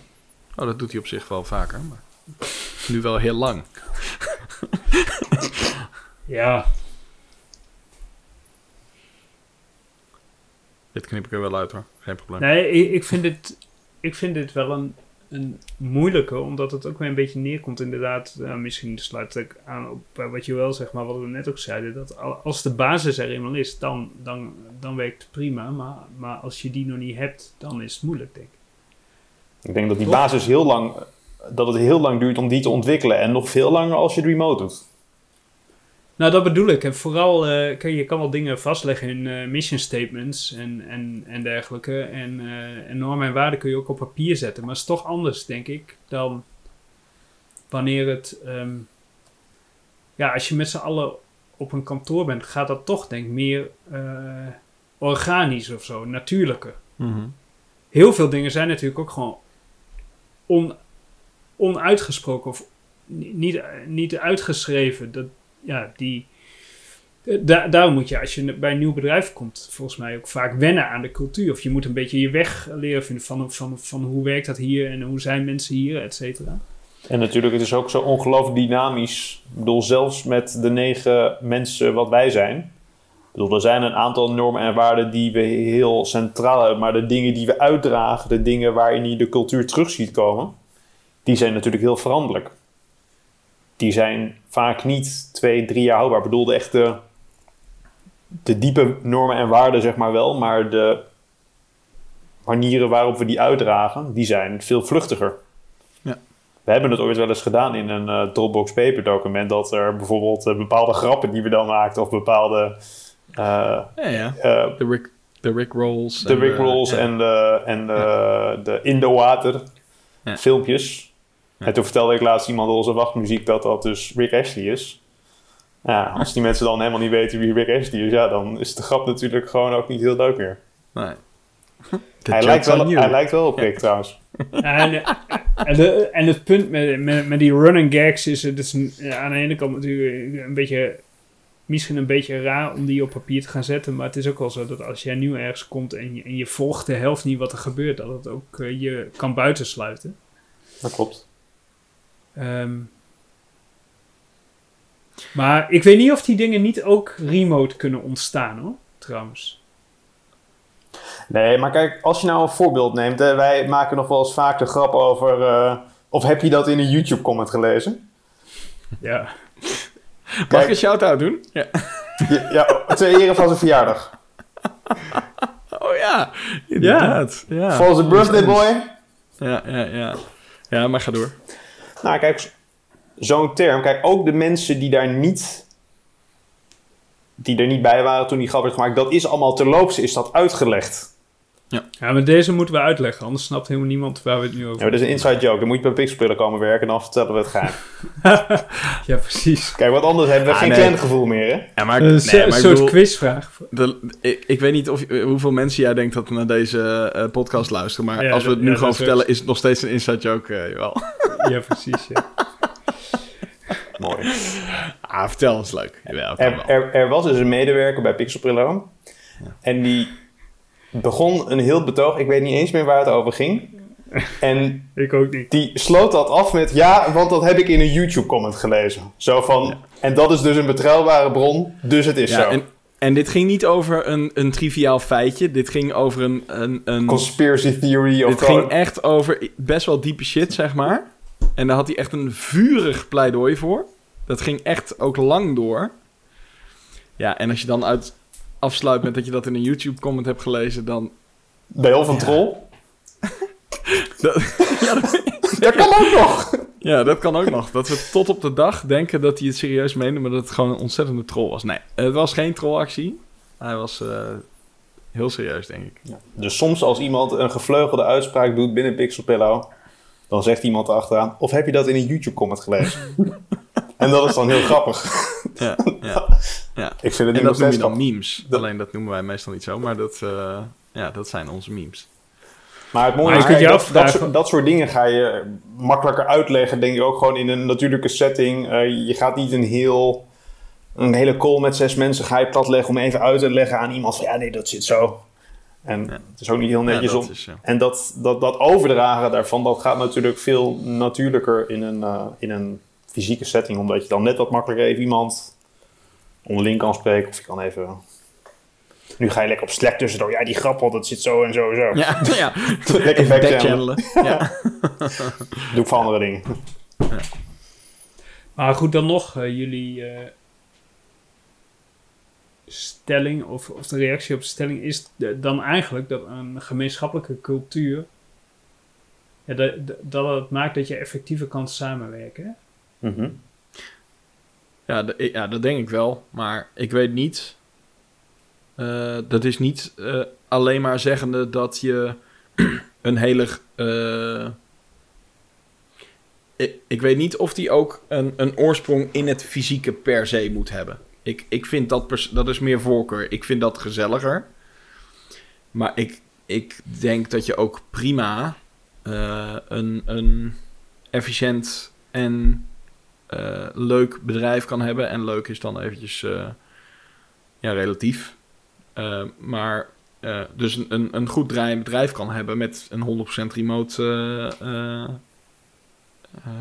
Oh, dat doet hij op zich wel vaker, maar nu wel heel lang. Ja, Dit knip ik er wel uit hoor, geen probleem. nee, ik, vind dit, ik vind dit wel een, een moeilijke, omdat het ook weer een beetje neerkomt inderdaad. nou, misschien sluit ik aan op eh, wat je wel zegt, maar wat we net ook zeiden. Dat al- als de basis er eenmaal is, dan, dan, dan werkt het prima. Maar, maar als je die nog niet hebt, dan is het moeilijk, denk ik. Ik denk dat die Toch? basis heel lang, dat het heel lang duurt om die te ontwikkelen. En nog veel langer als je het remote doet. Nou, dat bedoel ik. En vooral, eh, kijk, je kan wel dingen vastleggen in eh, mission statements en, en, en dergelijke. En, eh, en normen en waarden kun je ook op papier zetten. Maar het is toch anders, denk ik, dan wanneer het... ehm, ja, als je met z'n allen op een kantoor bent, gaat dat toch, denk ik, meer eh, organisch of zo, natuurlijker. Mhm. Heel veel dingen zijn natuurlijk ook gewoon on, onuitgesproken of ni- niet, niet uitgeschreven. Dat, ja, die, da, daarom moet je, als je bij een nieuw bedrijf komt, volgens mij ook vaak wennen aan de cultuur. Of je moet een beetje je weg leren vinden van, van, van hoe werkt dat hier en hoe zijn mensen hier, et cetera. En natuurlijk, het is ook zo ongelooflijk dynamisch. Ik bedoel, zelfs met de negen mensen wat wij zijn. Bedoel, er zijn een aantal normen en waarden die we heel centraal hebben. Maar de dingen die we uitdragen, de dingen waarin je de cultuur terug ziet komen, die zijn natuurlijk heel veranderlijk. Die zijn vaak niet twee, drie jaar houdbaar. Ik bedoel, de echte, de diepe normen en waarden zeg maar wel. Maar de manieren waarop we die uitdragen, die zijn veel vluchtiger. We hebben het ooit wel eens gedaan in een eh, Dropbox paper document. Dat er bijvoorbeeld eh, bepaalde grappen die we dan maakten. Of bepaalde Ja, ja. eh, De Rick, de Rick Rolls. de Rick Rolls ja. en de, en de, de Indo-water Ja. filmpjes. Ja. En toen vertelde ik laatst iemand onze wachtmuziek dat dat dus Rick Ashley is. Ja, als die mensen dan helemaal niet weten wie Rick Ashley is, ja, dan is de grap natuurlijk gewoon ook niet heel leuk meer. Nee. Hij lijkt, wel, on you. hij lijkt wel op Rick trouwens. En, eh, en, de- en het punt met, met, met die running gags is, het is aan de ene kant natuurlijk een beetje, misschien een beetje raar om die op papier te gaan zetten, maar het is ook wel zo dat als jij nieuw ergens komt en je, en je volgt de helft niet wat er gebeurt, dat het ook eh, je kan buitensluiten. Dat klopt. Ehm, maar ik weet niet of die dingen niet ook remote kunnen ontstaan hoor, trouwens. Nee, maar kijk, als je nou een voorbeeld neemt, hè, wij maken nog wel eens vaak de grap over. eh, of heb je dat in een YouTube-comment gelezen? Ja. Mag ik een shout-out doen? Ja. Ja, ja ter ere van zijn verjaardag. Oh ja, inderdaad. Ja. For the birthday boy. Ja, ja, ja. Ja, maar ga door. Nou, kijk, zo'n term. Kijk, ook de mensen die daar niet. die er niet bij waren toen die grap werd gemaakt. dat is allemaal terloops, is dat uitgelegd. Ja, maar deze moeten we uitleggen, anders snapt helemaal niemand waar we het nu over Ja, maar dat is een inside joke. Dan moet je bij Pixelpillen komen werken en dan vertellen we het geheim. Ja, precies. Kijk, wat anders hebben we Ah, geen nee. clangevoel meer, hè? Ja, maar, Een nee, maar ik soort bedoel, quizvraag. de- ik, ik weet niet of, hoeveel mensen jij denkt dat naar deze eh, podcast luisteren. Maar Ja, als we het nu ja, gewoon vertellen, is het nog steeds een inside joke, eh, jawel. Ja, precies. Ja. Mooi. Ah, vertel eens leuk. Jawel, Er, wel. er, er was dus een medewerker bij Pixelpillow. En die begon een heel betoog. Ik weet niet eens meer waar het over ging. En Ik ook niet. die sloot dat af met... Ja, want dat heb ik in een YouTube-comment gelezen. Zo van... Ja. En dat is dus een betrouwbare bron, dus het is Ja, zo. en, en dit ging niet over een, een triviaal feitje. Dit ging over een... een, een Conspiracy theory of dit gewoon... ging echt over best wel diepe shit, zeg maar. En daar had hij echt een vurig pleidooi voor. Dat ging echt ook lang door. Ja, en als je dan uit afsluit met dat je dat in een YouTube-comment hebt gelezen, dan... Bij Hof van Troll. Dat, Dat kan ook nog. ja, dat kan ook nog. Dat we tot op de dag denken dat hij het serieus meende, maar dat het gewoon een ontzettende troll was. Nee, het was geen trollactie. Hij was eh, heel serieus, denk ik. Dus soms als iemand een gevleugelde uitspraak doet binnen Pixelpillow... dan zegt iemand erachteraan... Of heb je dat in een YouTube-comment gelezen? en dat is dan heel grappig. Ja, ja. ja. Ik vind het En dat noem je dan memes. Dat- Alleen dat noemen wij meestal niet zo, maar dat, eh, ja, dat zijn onze memes. Maar het mooie Maar is, je dat, dat, soort, dat soort dingen ga je makkelijker uitleggen, denk ik ook gewoon in een natuurlijke setting. Eh, je gaat niet een heel een hele call met zes mensen ga je platleggen om even uit te leggen aan iemand van ja, nee, dat zit zo. En Ja. het is ook niet heel Ja, netjes dat om. is, ja. En dat, dat, dat overdragen daarvan, dat gaat natuurlijk veel natuurlijker in een, eh, in een fysieke setting. Omdat je dan net wat makkelijker even iemand onderling kan spreken. Of je kan even... Nu ga je lekker op Slack tussendoor. Ja, die grappel, dat zit zo en zo en zo. Ja, ja. Lekker backchannelen. Ja. Doe ik voor andere dingen. Maar goed, dan nog, eh, jullie eh, stelling of, of de reactie op de stelling is de- dan eigenlijk dat een gemeenschappelijke cultuur, ja, dat, dat- dat het maakt dat je effectiever kan samenwerken. Mhm. Ja, ja, dat denk ik wel. Maar ik weet niet. eh, dat is niet eh, alleen maar zeggende dat je een hele. eh, ik, weet niet of die ook een, een oorsprong in het fysieke per se moet hebben. Ik, ik vind dat, dat is meer voorkeur. Ik vind dat gezelliger. Maar ik, ik denk dat je ook prima een, een efficiënt en leuk bedrijf kan hebben. En leuk is dan eventjes eh, ja, relatief. Eh, maar eh, dus een, een, goed draaiend bedrijf kan hebben met een 100% remote. eh, eh, eh,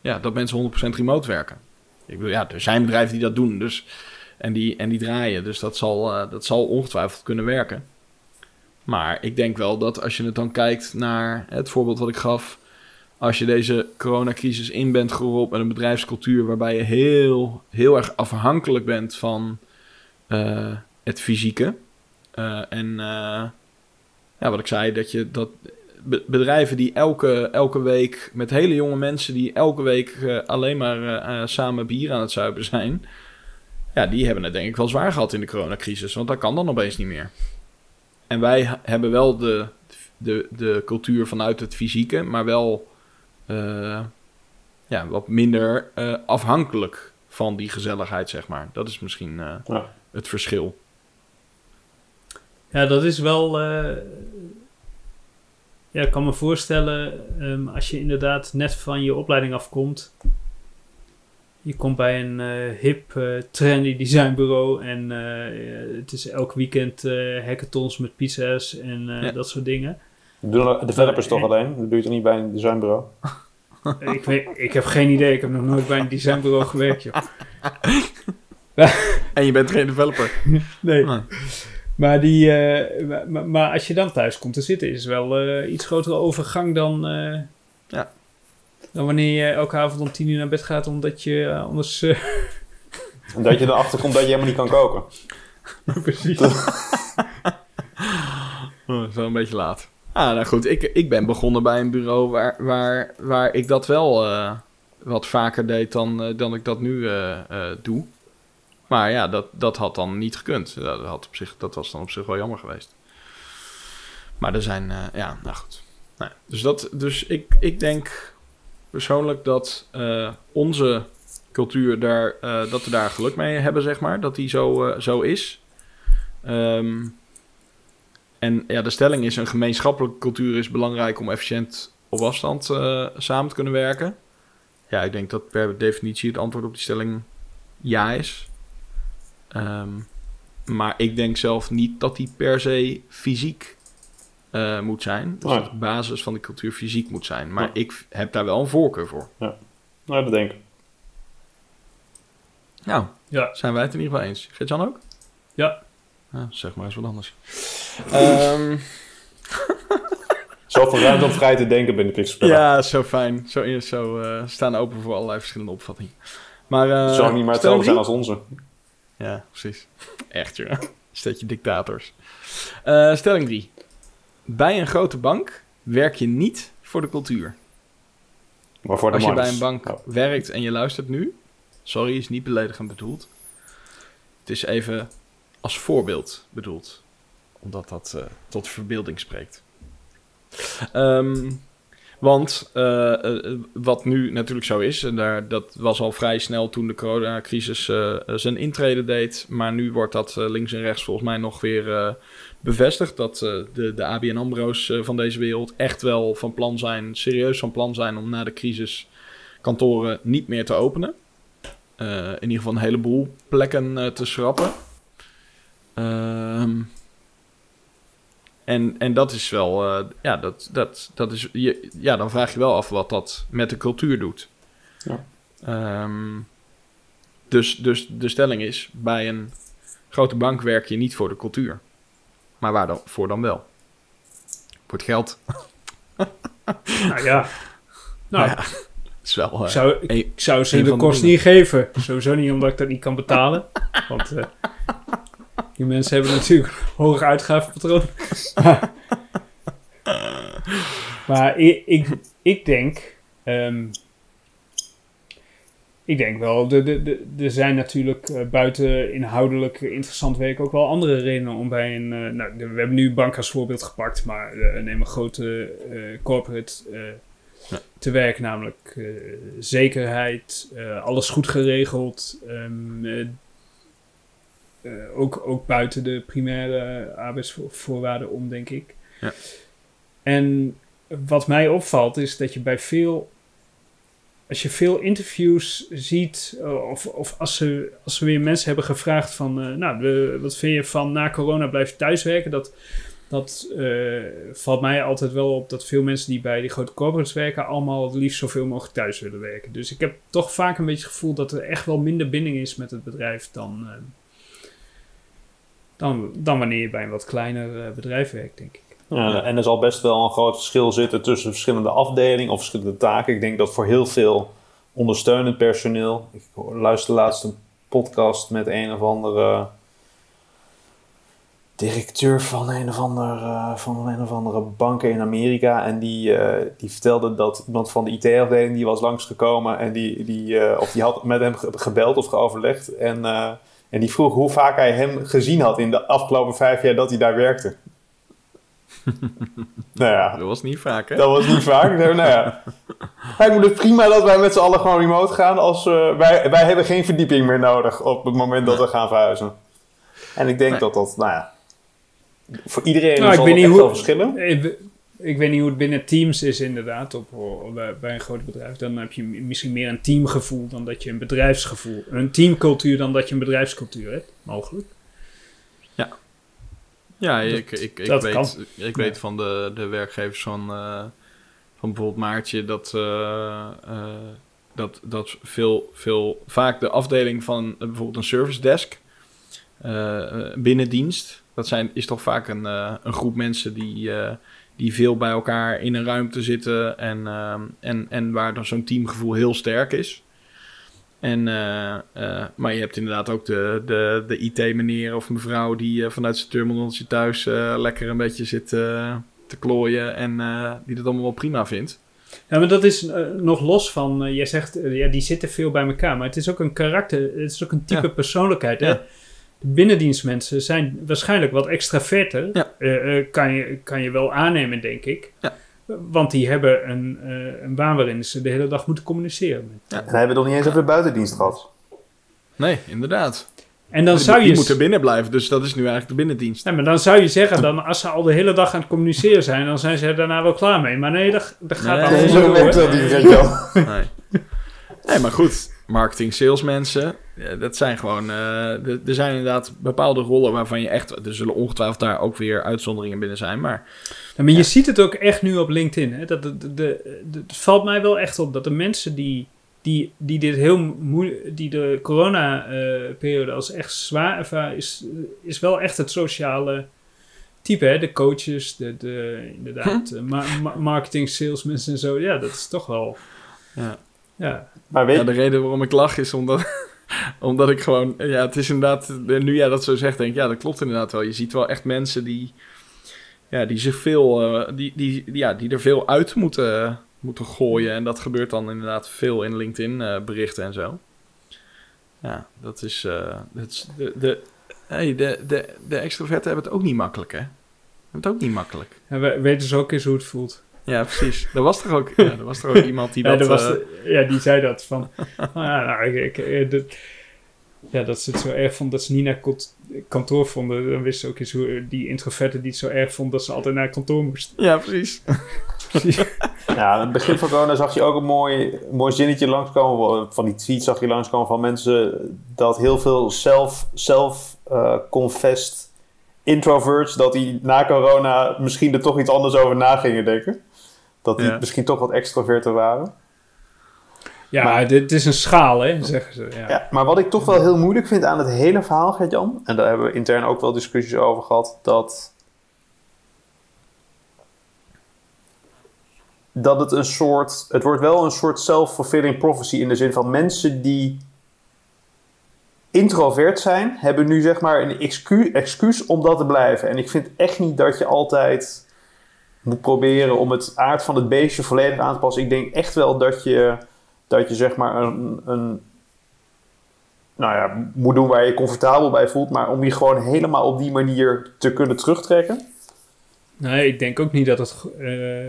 ja, dat mensen 100% remote werken. Ik bedoel, ja, er zijn bedrijven die dat doen. Dus, en, die, en die draaien. Dus dat zal, eh, dat zal ongetwijfeld kunnen werken. Maar ik denk wel dat als je het dan kijkt naar het voorbeeld wat ik gaf als je deze coronacrisis in bent gerold met een bedrijfscultuur waarbij je heel, heel erg afhankelijk bent van eh, het fysieke. Eh, en eh, ja, wat ik zei, dat je dat be- bedrijven die elke, elke week met hele jonge mensen die elke week alleen maar samen bier aan het zuipen zijn. Ja, die hebben het denk ik wel zwaar gehad in de coronacrisis, want dat kan dan opeens niet meer. En wij hebben wel de, de, de cultuur vanuit het fysieke, maar wel eh, ja, wat minder eh, afhankelijk van die gezelligheid, zeg maar. Dat is misschien eh, Ja. het verschil. Ja, dat is wel. eh, ja, ik kan me voorstellen, ehm, als je inderdaad net van je opleiding afkomt. Je komt bij een hip, eh, trendy designbureau en eh, het is elk weekend eh hackathons met pizza's en eh, Ja. dat soort dingen. Doen de developers toch alleen? Dat doe je toch niet bij een designbureau? ik, weet, ik heb geen idee, ik heb nog nooit bij een designbureau gewerkt. Joh. En je bent geen developer. Nee. Ah. Maar, die, eh, maar- als je dan thuis komt te zitten, is het wel eh, iets grotere overgang dan, eh, Ja. dan wanneer je elke avond om tien uur naar bed gaat, omdat je anders... eh, En dat je erachter komt dat je helemaal niet kan koken. precies. Dat is wel een beetje laat. Ah, nou goed. Ik, ik ben begonnen bij een bureau waar, waar, waar ik dat wel eh, wat vaker deed dan, eh, dan ik dat nu eh, doe. Maar ja, dat, dat had dan niet gekund. Dat, had op zich, dat was dan op zich wel jammer geweest. Maar er zijn, ja, nou goed. Nou, dus dat, dus ik, ik denk persoonlijk dat onze cultuur daar, dat we daar geluk mee hebben, zeg maar. Dat die zo, zo is. Ehm, en ja, de stelling is: een gemeenschappelijke cultuur is belangrijk om efficiënt op afstand eh, samen te kunnen werken. Ja, ik denk dat per definitie het antwoord op die stelling ja is. Ehm, maar ik denk zelf niet dat die per se fysiek eh, moet zijn. Dus Nee. dat de basis van de cultuur fysiek moet zijn. Maar Ja. ik heb daar wel een voorkeur voor. Nou, dat denk ik. Nou, Ja. zijn wij het in ieder geval eens. Geert-Jan ook? Ja. Ja, zeg maar eens wat anders. Ehm, Zoveel ruimte om vrij te denken binnen Pixelspellen. Ja, zo fijn. Zo, zo eh, staan open voor allerlei verschillende opvattingen. Maar, eh, Het zou niet maar hetzelfde zijn als onze. Ja, precies. Echt, joh. Steetje dictators. Eh, stelling 3. Bij een grote bank werk je niet voor de cultuur. Maar voor de Als je bij een bank Ja. werkt en je luistert nu... Sorry, is niet beledigend bedoeld. Het is even als voorbeeld bedoeld. Omdat dat eh, tot verbeelding spreekt. Ehm, want eh, eh, wat nu natuurlijk zo is, en daar, dat was al vrij snel toen de coronacrisis zijn intrede deed. Maar nu wordt dat links en rechts volgens mij nog weer bevestigd. Dat de, de ABN AMRO's van deze wereld echt wel van plan zijn, serieus van plan zijn om na de crisis kantoren niet meer te openen. in ieder geval een heleboel plekken te schrappen. Ehm, en, en dat is wel, eh, ja, dat, dat, dat is, je, ja, dan vraag je wel af wat dat met de cultuur doet. Ja. Ehm, dus, dus de stelling is, bij een grote bank werk je niet voor de cultuur. Maar waar dan, voor dan wel? Voor het geld. Nou ja. Nou, Ja, is wel... eh, ik zou, een- ik zou ze de kost niet geven. Sowieso niet omdat ik dat niet kan betalen. Want eh, die mensen hebben natuurlijk een hoog uitgavenpatroon. maar ik, ik, ik denk... ehm, ik denk wel, de- de- de- er zijn natuurlijk eh, buiten inhoudelijk interessant werk ook wel andere redenen om bij een... eh, nou, we hebben nu bank als voorbeeld gepakt, maar eh, neem een grote corporate te werk, namelijk zekerheid, alles goed geregeld. ehm, eh, ook, ook buiten de primaire arbeidsvoorwaarden om, denk ik. Ja. En wat mij opvalt is dat je bij veel als je veel interviews ziet, eh, of, of als, ze, als ze weer mensen hebben gevraagd van, eh, nou, wat vind je van na corona blijf je thuiswerken? Dat, dat valt mij altijd wel op dat veel mensen die bij die grote corporates werken, allemaal het liefst zoveel mogelijk thuis willen werken. Dus ik heb toch vaak een beetje het gevoel dat er echt wel minder binding is met het bedrijf dan, dan, dan wanneer je bij een wat kleiner eh, bedrijf werkt, denk ik. Ja, en er zal best wel een groot verschil zitten tussen verschillende afdelingen of verschillende taken. Ik denk dat voor heel veel ondersteunend personeel. Ik luister laatst een podcast met een of andere directeur van een of, ander, eh, van een of andere bank in Amerika. En die, eh, die vertelde dat iemand van de IT-afdeling die was langsgekomen en die, die, of die had met hem ge- gebeld of geoverlegd. En, en die vroeg hoe vaak hij hem gezien had in de afgelopen vijf jaar dat hij daar werkte. nou ja, Dat was niet vaak, hè? dat was niet vaak. Ik nou ja, lijkt me dus prima dat wij met z'n allen gewoon remote gaan. Als, eh, wij, wij hebben geen verdieping meer nodig op het moment dat we gaan verhuizen. En ik denk Nee. dat dat, nou ja, voor iedereen Nou, ik zal weet het niet echt hoe- wel verschillen. Ik, weet niet hoe het binnen teams is inderdaad op, op- bij, een groot bedrijf. Dan heb je misschien meer een teamgevoel dan dat je een bedrijfsgevoel... Een teamcultuur dan dat je een bedrijfscultuur hebt, mogelijk. Ja, Dat- ik, ik, ik, dat weet, kan. ik Ja. weet van de, de werkgevers van, eh, van bijvoorbeeld Maartje dat, eh, eh, dat, dat veel, veel, vaak de afdeling van bijvoorbeeld een service desk eh, binnendienst, dat zijn, is toch vaak een, een groep mensen die, die veel bij elkaar in een ruimte zitten en, eh, en, en waar dan zo'n teamgevoel heel sterk is. En, eh, eh, maar je hebt inderdaad ook de, de, de IT-meneer of mevrouw die eh, vanuit zijn terminaltje thuis lekker een beetje zit te klooien en die het allemaal wel prima vindt. Ja, maar dat is nog los van... jij zegt, ja, die zitten veel bij elkaar. Maar het is ook een karakter, het is ook een type Ja. persoonlijkheid. Hè? Ja. De binnendienstmensen zijn waarschijnlijk wat extraverter. Ja. Eh, eh, kan, je, kan je wel aannemen, denk ik. Ja. Want die hebben een, eh, een baan waarin ze de hele dag moeten communiceren. Met, En hij hebben nog niet eens over de buitendienst gehad. Nee, inderdaad. En dan die zou die je... moeten binnen blijven, dus dat is nu eigenlijk de binnendienst. Nee, maar dan zou je zeggen, dan, als ze al de hele dag aan het communiceren zijn, dan zijn ze er daarna wel klaar mee. Maar nee, dat, dat gaat Nee, allemaal nee, zo zo door. werkt dat niet, weet je wel. Nee. nee, maar goed. Marketing, salesmensen, dat zijn gewoon... eh, er- zijn inderdaad bepaalde rollen waarvan je echt... Er zullen ongetwijfeld daar ook weer uitzonderingen binnen zijn, maar... Ja, maar je ziet het ook echt nu op LinkedIn. Hè? Dat de, de, de- de- het valt mij wel echt op dat de mensen die, die, die dit heel moeilijk, die de corona-periode als echt zwaar ervaren, is, is wel echt het sociale type. Hè? De coaches, de, de inderdaad, eh, ma- ma- marketing, salesmensen en zo. Ja, dat is toch wel. Ja. Ja, Maar weet Ja, de reden waarom ik lach is omdat, omdat ik gewoon... Ja, het is inderdaad... Nu jij dat zo zegt, denk ik... Ja, dat klopt inderdaad wel. Je ziet wel echt mensen die... Ja, die zich veel... eh, die, die, ja, die er veel uit moeten, moeten gooien. En dat gebeurt dan inderdaad veel in LinkedIn eh, berichten en zo. Ja, dat is... eh, dat is de, de, hey, de, de, de extroverten hebben het ook niet makkelijk, hè? Hebben het ook niet makkelijk. en we weten ze ook eens hoe het voelt. Ja, precies. Er was toch ook, ja, er was toch ook iemand die Ja, dat... was eh, de- ja, die zei dat van. ah, ja, nou, ik, ik, eh, dat- ja, dat ze het zo erg vond dat ze niet naar kantoor vonden. Dan wist ze ook eens hoe die introverten die het zo erg vond dat ze altijd naar kantoor moesten. Ja, precies. Ja, aan het begin van corona zag je ook een mooi, een mooi zinnetje langskomen. Van die tweets zag je langskomen van mensen dat heel veel self, self eh, confessed introverts, dat die na corona misschien er toch iets anders over na gingen denken. Dat die Ja. misschien toch wat extroverter waren. Ja, Maar- dit is een schaal, hè, zeggen ze. Ja. Ja, maar wat ik toch wel heel moeilijk vind aan het hele verhaal, Gert-Jan, en daar hebben we intern ook wel discussies over gehad, dat, dat het een soort, het wordt wel een soort self-fulfilling prophecy in de zin van mensen die introvert zijn, hebben nu zeg maar een excuus, excuus om dat te blijven. En ik vind echt niet dat je altijd moet proberen om het aard van het beestje volledig aan te passen. Ik denk echt wel dat je, dat je zeg maar een, een nou ja, moet doen waar je je comfortabel bij voelt, maar om je gewoon helemaal op die manier te kunnen terugtrekken. Nee, ik denk ook niet dat het. eh,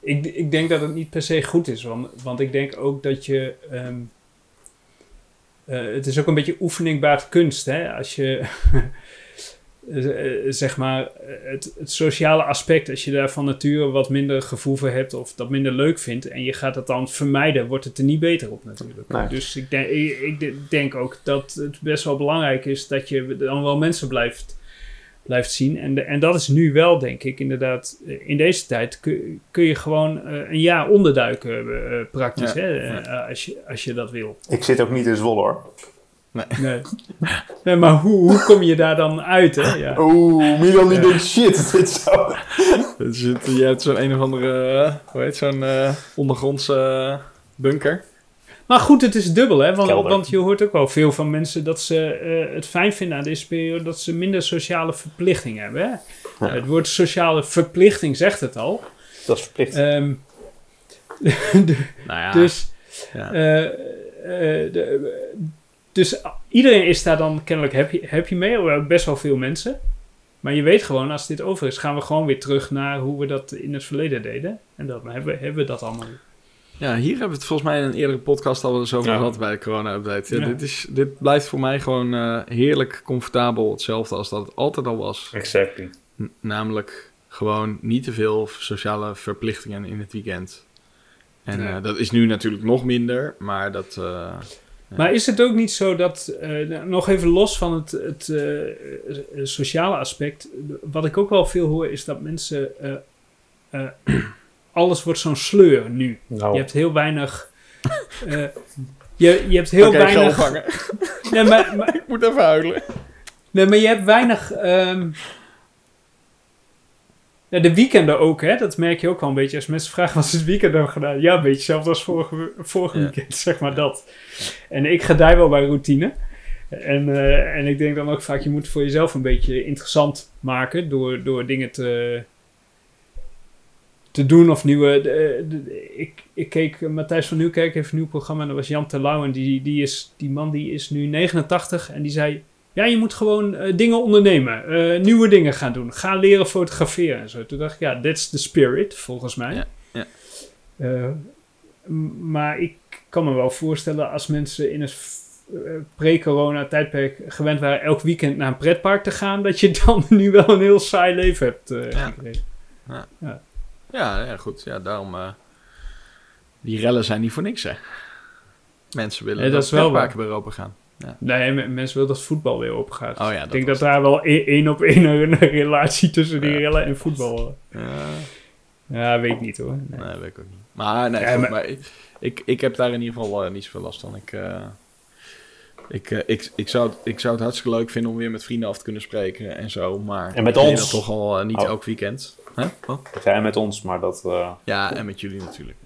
ik, ik denk dat het niet per se goed is. Want, want ik denk ook dat je. ehm, eh, het is ook een beetje oefening baart kunst. Hè? Als je. eh, zeg maar. Het, het sociale aspect. Als je daar van nature wat minder gevoel voor hebt. of dat minder leuk vindt. en je gaat het dan vermijden. wordt het er niet beter op natuurlijk. Nee. Dus ik denk, ik, ik de- denk ook dat het best wel belangrijk is. dat je dan wel mensen blijft blijft zien. En, de, en dat is nu wel, denk ik, inderdaad. eh, In deze tijd kun, kun je gewoon eh, een jaar onderduiken, praktisch, Ja, hè, ja. als, je, als je dat wil. Ik zit ook niet in Zwolle hoor. Nee, nee maar hoe, hoe kom je daar dan uit, hè? Ja. Oeh, Milan die Ja. denkt shit, dit zou... Dus het- je hebt zo'n een of andere, eh, hoe heet zo'n eh, ondergrondse eh, bunker. Maar goed, het is dubbel, hè? Want, want je hoort ook wel veel van mensen dat ze eh, het fijn vinden aan deze periode dat ze minder sociale verplichting hebben. Hè? Ja. Het woord sociale verplichting zegt het al. Dat is verplicht. Ehm, Nou ja, dus ja. Eh, eh, de- dus iedereen is daar dan kennelijk happy, happy mee, of best wel veel mensen. Maar je weet gewoon, als dit over is, gaan we gewoon weer terug naar hoe we dat in het verleden deden. En dan hebben, we- hebben we dat allemaal. ja, hier hebben we het volgens mij in een eerdere podcast al wel eens over Ja. gehad bij de corona-update. Ja, Ja. dit, is, dit blijft voor mij gewoon eh, heerlijk comfortabel hetzelfde als dat het altijd al was. Exactly. N- namelijk gewoon niet te veel sociale verplichtingen in het weekend. En Ja. eh, dat is nu natuurlijk nog minder, maar dat... eh, Ja. Maar is het ook niet zo dat, eh, nog even los van het, het eh, eh, sociale aspect, wat ik ook wel veel hoor, is dat mensen, alles wordt zo'n sleur nu. Nou, Je hebt heel weinig. je, je hebt heel weinig. Nee, maar, Ik moet even huilen. nee, maar je hebt weinig. ehm, ja, de weekenden ook, hè? Dat merk je ook wel een beetje. Als mensen vragen wat is het weekend dan gedaan? Ja, een beetje hetzelfde als vorige, vorige Ja. weekend, zeg maar dat. En ik gedij wel bij routine. En, eh, en ik denk dan ook vaak, je moet het voor jezelf een beetje interessant maken door, door dingen te, te doen of nieuwe... de- de- ik, ik keek, Matthijs van Nieuwkerk heeft een nieuw programma en dat was Jan Terlouw. En die, die, is, die man die is nu 89 en die zei... Ja, je moet gewoon eh, dingen ondernemen. eh, nieuwe dingen gaan doen. Ga leren fotograferen en zo. Toen dacht ik, ja, that's the spirit, volgens mij. Ja, ja. Eh, maar ik kan me wel voorstellen als mensen in eh, pre-corona tijdperk gewend waren elk weekend naar een pretpark te gaan, dat je dan nu wel een heel saai leven hebt eh, Ja. gekregen. Ja, ja, goed. Ja, daarom... eh, die rellen zijn niet voor niks, hè. Mensen willen Nee, dat dat pretparken weer open gaan. Nee, m- mensen willen dat voetbal weer open gaat. Oh ja, ik denk dat daar wel e- één op één een relatie tussen die Ja. rellen en voetbal. Ja, Ja, weet ik niet hoor. Nee. nee, weet ik ook niet. Maar nee, Ja, goed, maar- maar ik, ik, ik heb daar in ieder geval eh, niet zoveel last van. Ik, eh, ik, eh, ik, ik, zou, het- ik zou het hartstikke leuk vinden om weer met vrienden af te kunnen spreken en zo. Maar En met ons. dat toch al niet Oh. elk weekend. Dat jij met ons, maar dat... eh, Ja, en met jullie natuurlijk.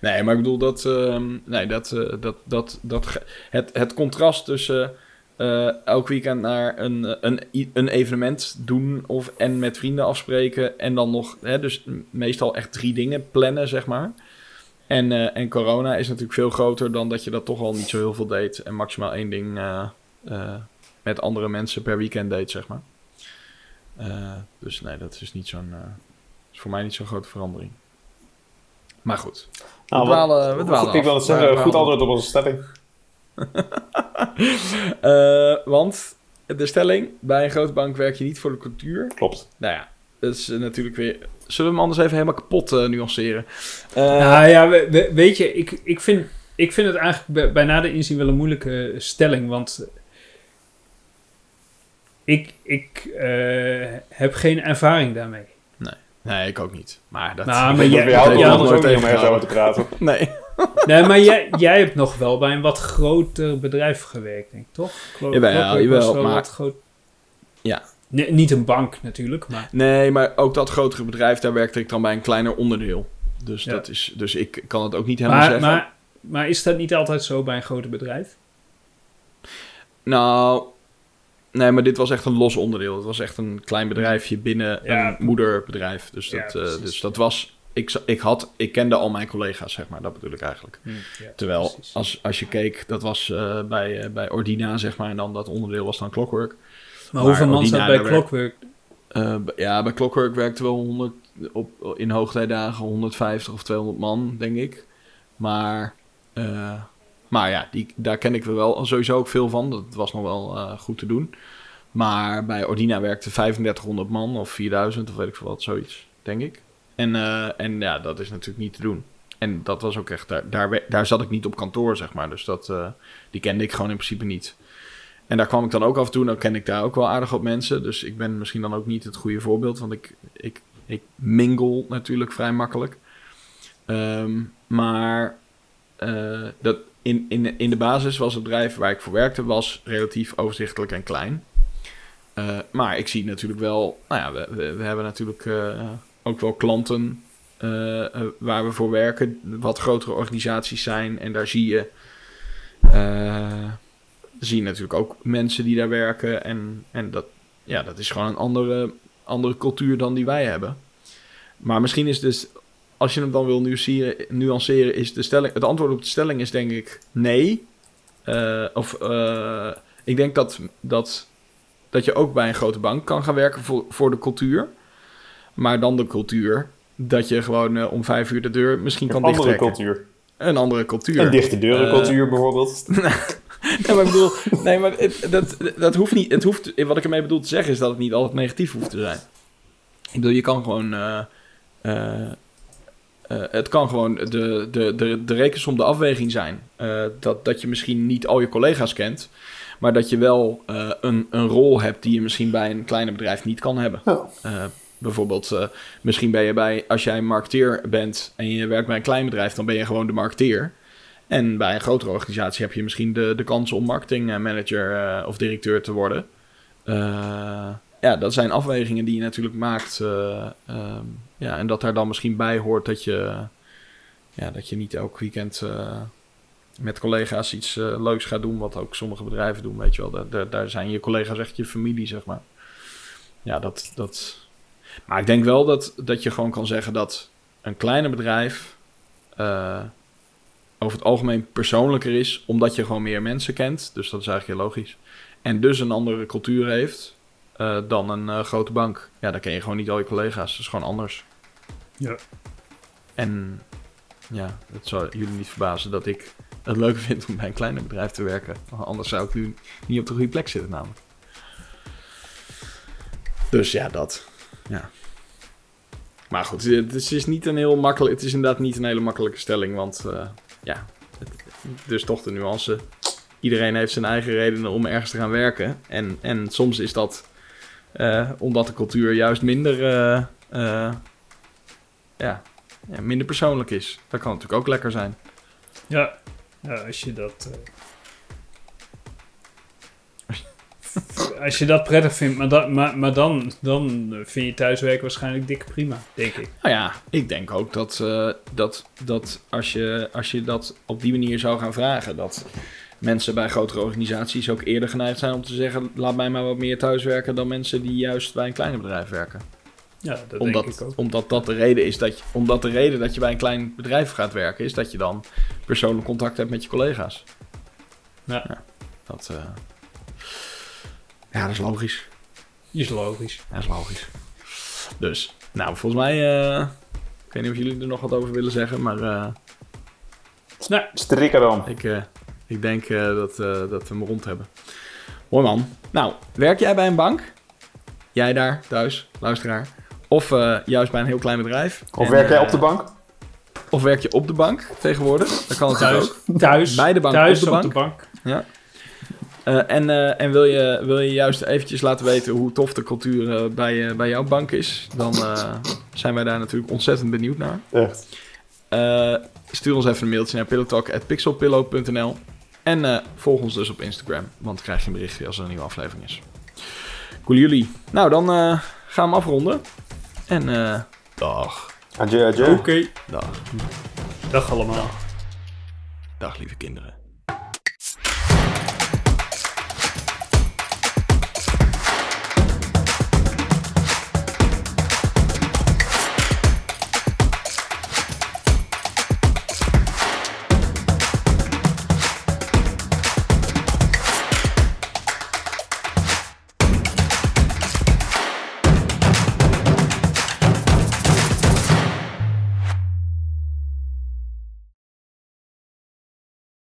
Nee, maar ik bedoel dat, ehm, nee, dat, eh, dat, dat, dat ge- het, het contrast tussen eh, elk weekend naar een, een, een evenement doen of en met vrienden afspreken en dan nog, hè, dus meestal echt drie dingen plannen, zeg maar. En, eh, en corona is natuurlijk veel groter dan dat je dat toch al niet zo heel veel deed en maximaal één ding met andere mensen per weekend deed, zeg maar. Dus nee, dat is niet zo'n, is voor mij niet zo'n grote verandering. Maar goed. nou, we wat- dwalen, we dwalen goed, ik wil het zeggen, We goed antwoord op onze stelling. Eh, want de stelling, bij een grote bank werk je niet voor de cultuur. Klopt. Nou ja, dat is eh, natuurlijk weer... Zullen we hem anders even helemaal kapot eh, nuanceren? Eh, Nou ja, we- we- weet je, ik, ik, vind, ik vind het eigenlijk bij, bij nader inzien wel een moeilijke stelling. Want ik, ik eh, heb geen ervaring daarmee. Nee, ik ook niet. Maar dat... Nou, maar jij- jou nooit om ergens over te praten. Nee. Nee, maar jij, jij hebt nog wel bij een wat groter bedrijf gewerkt, denk ik, toch? Glo- Jawel, wel maar- wat groot- Ja. Nee, niet een bank natuurlijk, maar... Nee, maar ook dat grotere bedrijf, daar werkte ik dan bij een kleiner onderdeel. Dus, Ja. dat is, dus ik kan het ook niet helemaal Maar, zeggen. maar, maar is dat niet altijd zo bij een groter bedrijf? Nou, nee, maar dit was echt een los onderdeel. Het was echt een klein bedrijfje binnen Ja. een moederbedrijf. Dus dat, eh, dus dat was... Ik, ik, had, ik kende al mijn collega's, zeg maar. Dat bedoel ik eigenlijk. Hm, ja, Terwijl, precies. als, als je keek, dat was eh, bij, eh, bij Ordina, zeg maar. En dan dat onderdeel was dan Clockwork. Maar hoeveel man staat Ordina, bij werkt- Clockwork? Ja, bij Clockwork werkte wel 100, op, in hoogtijdagen 150 of 200 man, denk ik. Maar, maar ja, die, daar ken ik wel sowieso ook veel van. Dat was nog wel eh, goed te doen. Maar bij Ordina werkte 3500 man of 4000 of weet ik veel wat, zoiets, denk ik. En, eh, en ja, dat is natuurlijk niet te doen. En dat was ook echt, daar, daar, zat ik niet op kantoor, zeg maar. Dus dat, eh, die kende ik gewoon in principe niet. En daar kwam ik dan ook af en toe. Dan ken ik daar ook wel aardig wat mensen. Dus ik ben misschien dan ook niet het goede voorbeeld. Want ik, ik, ik mingle natuurlijk vrij makkelijk. Ehm, maar dat in, in, in de basis was het bedrijf waar ik voor werkte... was relatief overzichtelijk en klein. Eh, maar ik zie natuurlijk wel... Nou ja, we, we, hebben natuurlijk eh, ook wel klanten... eh, waar we voor werken. Wat grotere organisaties zijn. En daar zie je... zie je natuurlijk ook mensen die daar werken. En, en dat, ja, dat is gewoon een andere, andere cultuur dan die wij hebben. Maar misschien is dus, als je hem dan wil nuanceren, nuanceren is de stelling, het antwoord op de stelling is denk ik nee. Eh, of eh, ik denk dat, dat, dat je ook bij een grote bank kan gaan werken voor, voor de cultuur. Maar dan de cultuur dat je gewoon eh, om vijf uur de deur misschien kan Een andere dichttrekken. cultuur. Een andere cultuur. Een dichte deurencultuur bijvoorbeeld. Nee, maar ik bedoel, nee, maar het, dat, dat hoeft niet. Het hoeft, wat ik ermee bedoel te zeggen is dat het niet altijd negatief hoeft te zijn. Ik bedoel, je kan gewoon. Eh, het kan gewoon de, de, de, de rekensom, de afweging zijn. Eh, dat, dat je misschien niet al je collega's kent. Maar dat je wel eh, een, een rol hebt die je misschien bij een kleiner bedrijf niet kan hebben. Bijvoorbeeld, misschien ben je bij, als jij een marketeer bent en je werkt bij een klein bedrijf, dan ben je gewoon de marketeer. En bij een grotere organisatie heb je misschien de, de kans om marketingmanager of directeur te worden. Ja, dat zijn afwegingen die je natuurlijk maakt. eh, ehm, ja, en dat daar dan misschien bij hoort dat je, ja, dat je niet elk weekend eh, met collega's iets eh, leuks gaat doen. Wat ook sommige bedrijven doen, weet je wel. Daar, daar, zijn je collega's echt je familie, zeg maar. Ja, dat... dat... Maar ik denk wel dat, dat je gewoon kan zeggen dat een kleiner bedrijf... over het algemeen persoonlijker is, omdat je gewoon meer mensen kent. Dus dat is eigenlijk heel logisch. En dus een andere cultuur heeft eh, dan een eh, grote bank. Ja, dan ken je gewoon niet al je collega's. Dat is gewoon anders. Ja. En ja, het zou jullie niet verbazen dat ik het leuker vind om bij een kleiner bedrijf te werken. Anders zou ik nu niet op de goede plek zitten namelijk. Dus ja, dat. Ja. Maar goed, het is, is niet een heel makkelijk. Het is inderdaad niet een hele makkelijke stelling, want eh, ja, het, dus toch de nuance. Iedereen heeft zijn eigen redenen om ergens te gaan werken. En, en soms is dat eh, omdat de cultuur juist minder, eh, eh, ja, ja, minder persoonlijk is. Dat kan natuurlijk ook lekker zijn. Ja, ja als je dat. als je dat prettig vindt, maar, dat, maar, maar dan, dan vind je thuiswerken waarschijnlijk dik prima, denk ik. Nou ja, ik denk ook dat, dat, dat als, je, als je dat op die manier zou gaan vragen, dat mensen bij grotere organisaties ook eerder geneigd zijn om te zeggen: laat mij maar wat meer thuiswerken dan mensen die juist bij een kleiner bedrijf werken. Ja, dat denk Omdat, ik ook. omdat dat de reden is dat je, omdat de reden dat je bij een klein bedrijf gaat werken, is dat je dan persoonlijk contact hebt met je collega's. Ja. dat, eh, ja, dat is logisch. Is logisch. Dat is logisch. Dus, nou, volgens mij. eh, ik weet niet of jullie er nog wat over willen zeggen, maar eh, Nou, Strikken dan. ik, eh, ik denk eh, dat, eh, dat we hem rond hebben. Mooi man. Nou, werk jij bij een bank? Jij daar, thuis, luisteraar? Of eh, juist bij een heel klein bedrijf. Of En, werk jij op de bank? Of werk je op de bank tegenwoordig. Dat kan natuurlijk Thuis, ook. thuis, Bij de bank, thuis op de bank. bank. Eh, en eh, en wil, je, wil je juist eventjes laten weten hoe tof de cultuur bij, eh, bij jouw bank is, dan eh, zijn wij daar natuurlijk ontzettend benieuwd naar. Echt. Eh, stuur ons even een mailtje naar pillowtalk.pixelpillow.nl en eh, volg ons dus op Instagram, want dan krijg je een berichtje als er een nieuwe aflevering is. Cool jullie. Nou, dan eh, gaan we afronden. En eh, dag. Adieu, adieu. Oké. Dag. Dag allemaal. Dag lieve kinderen.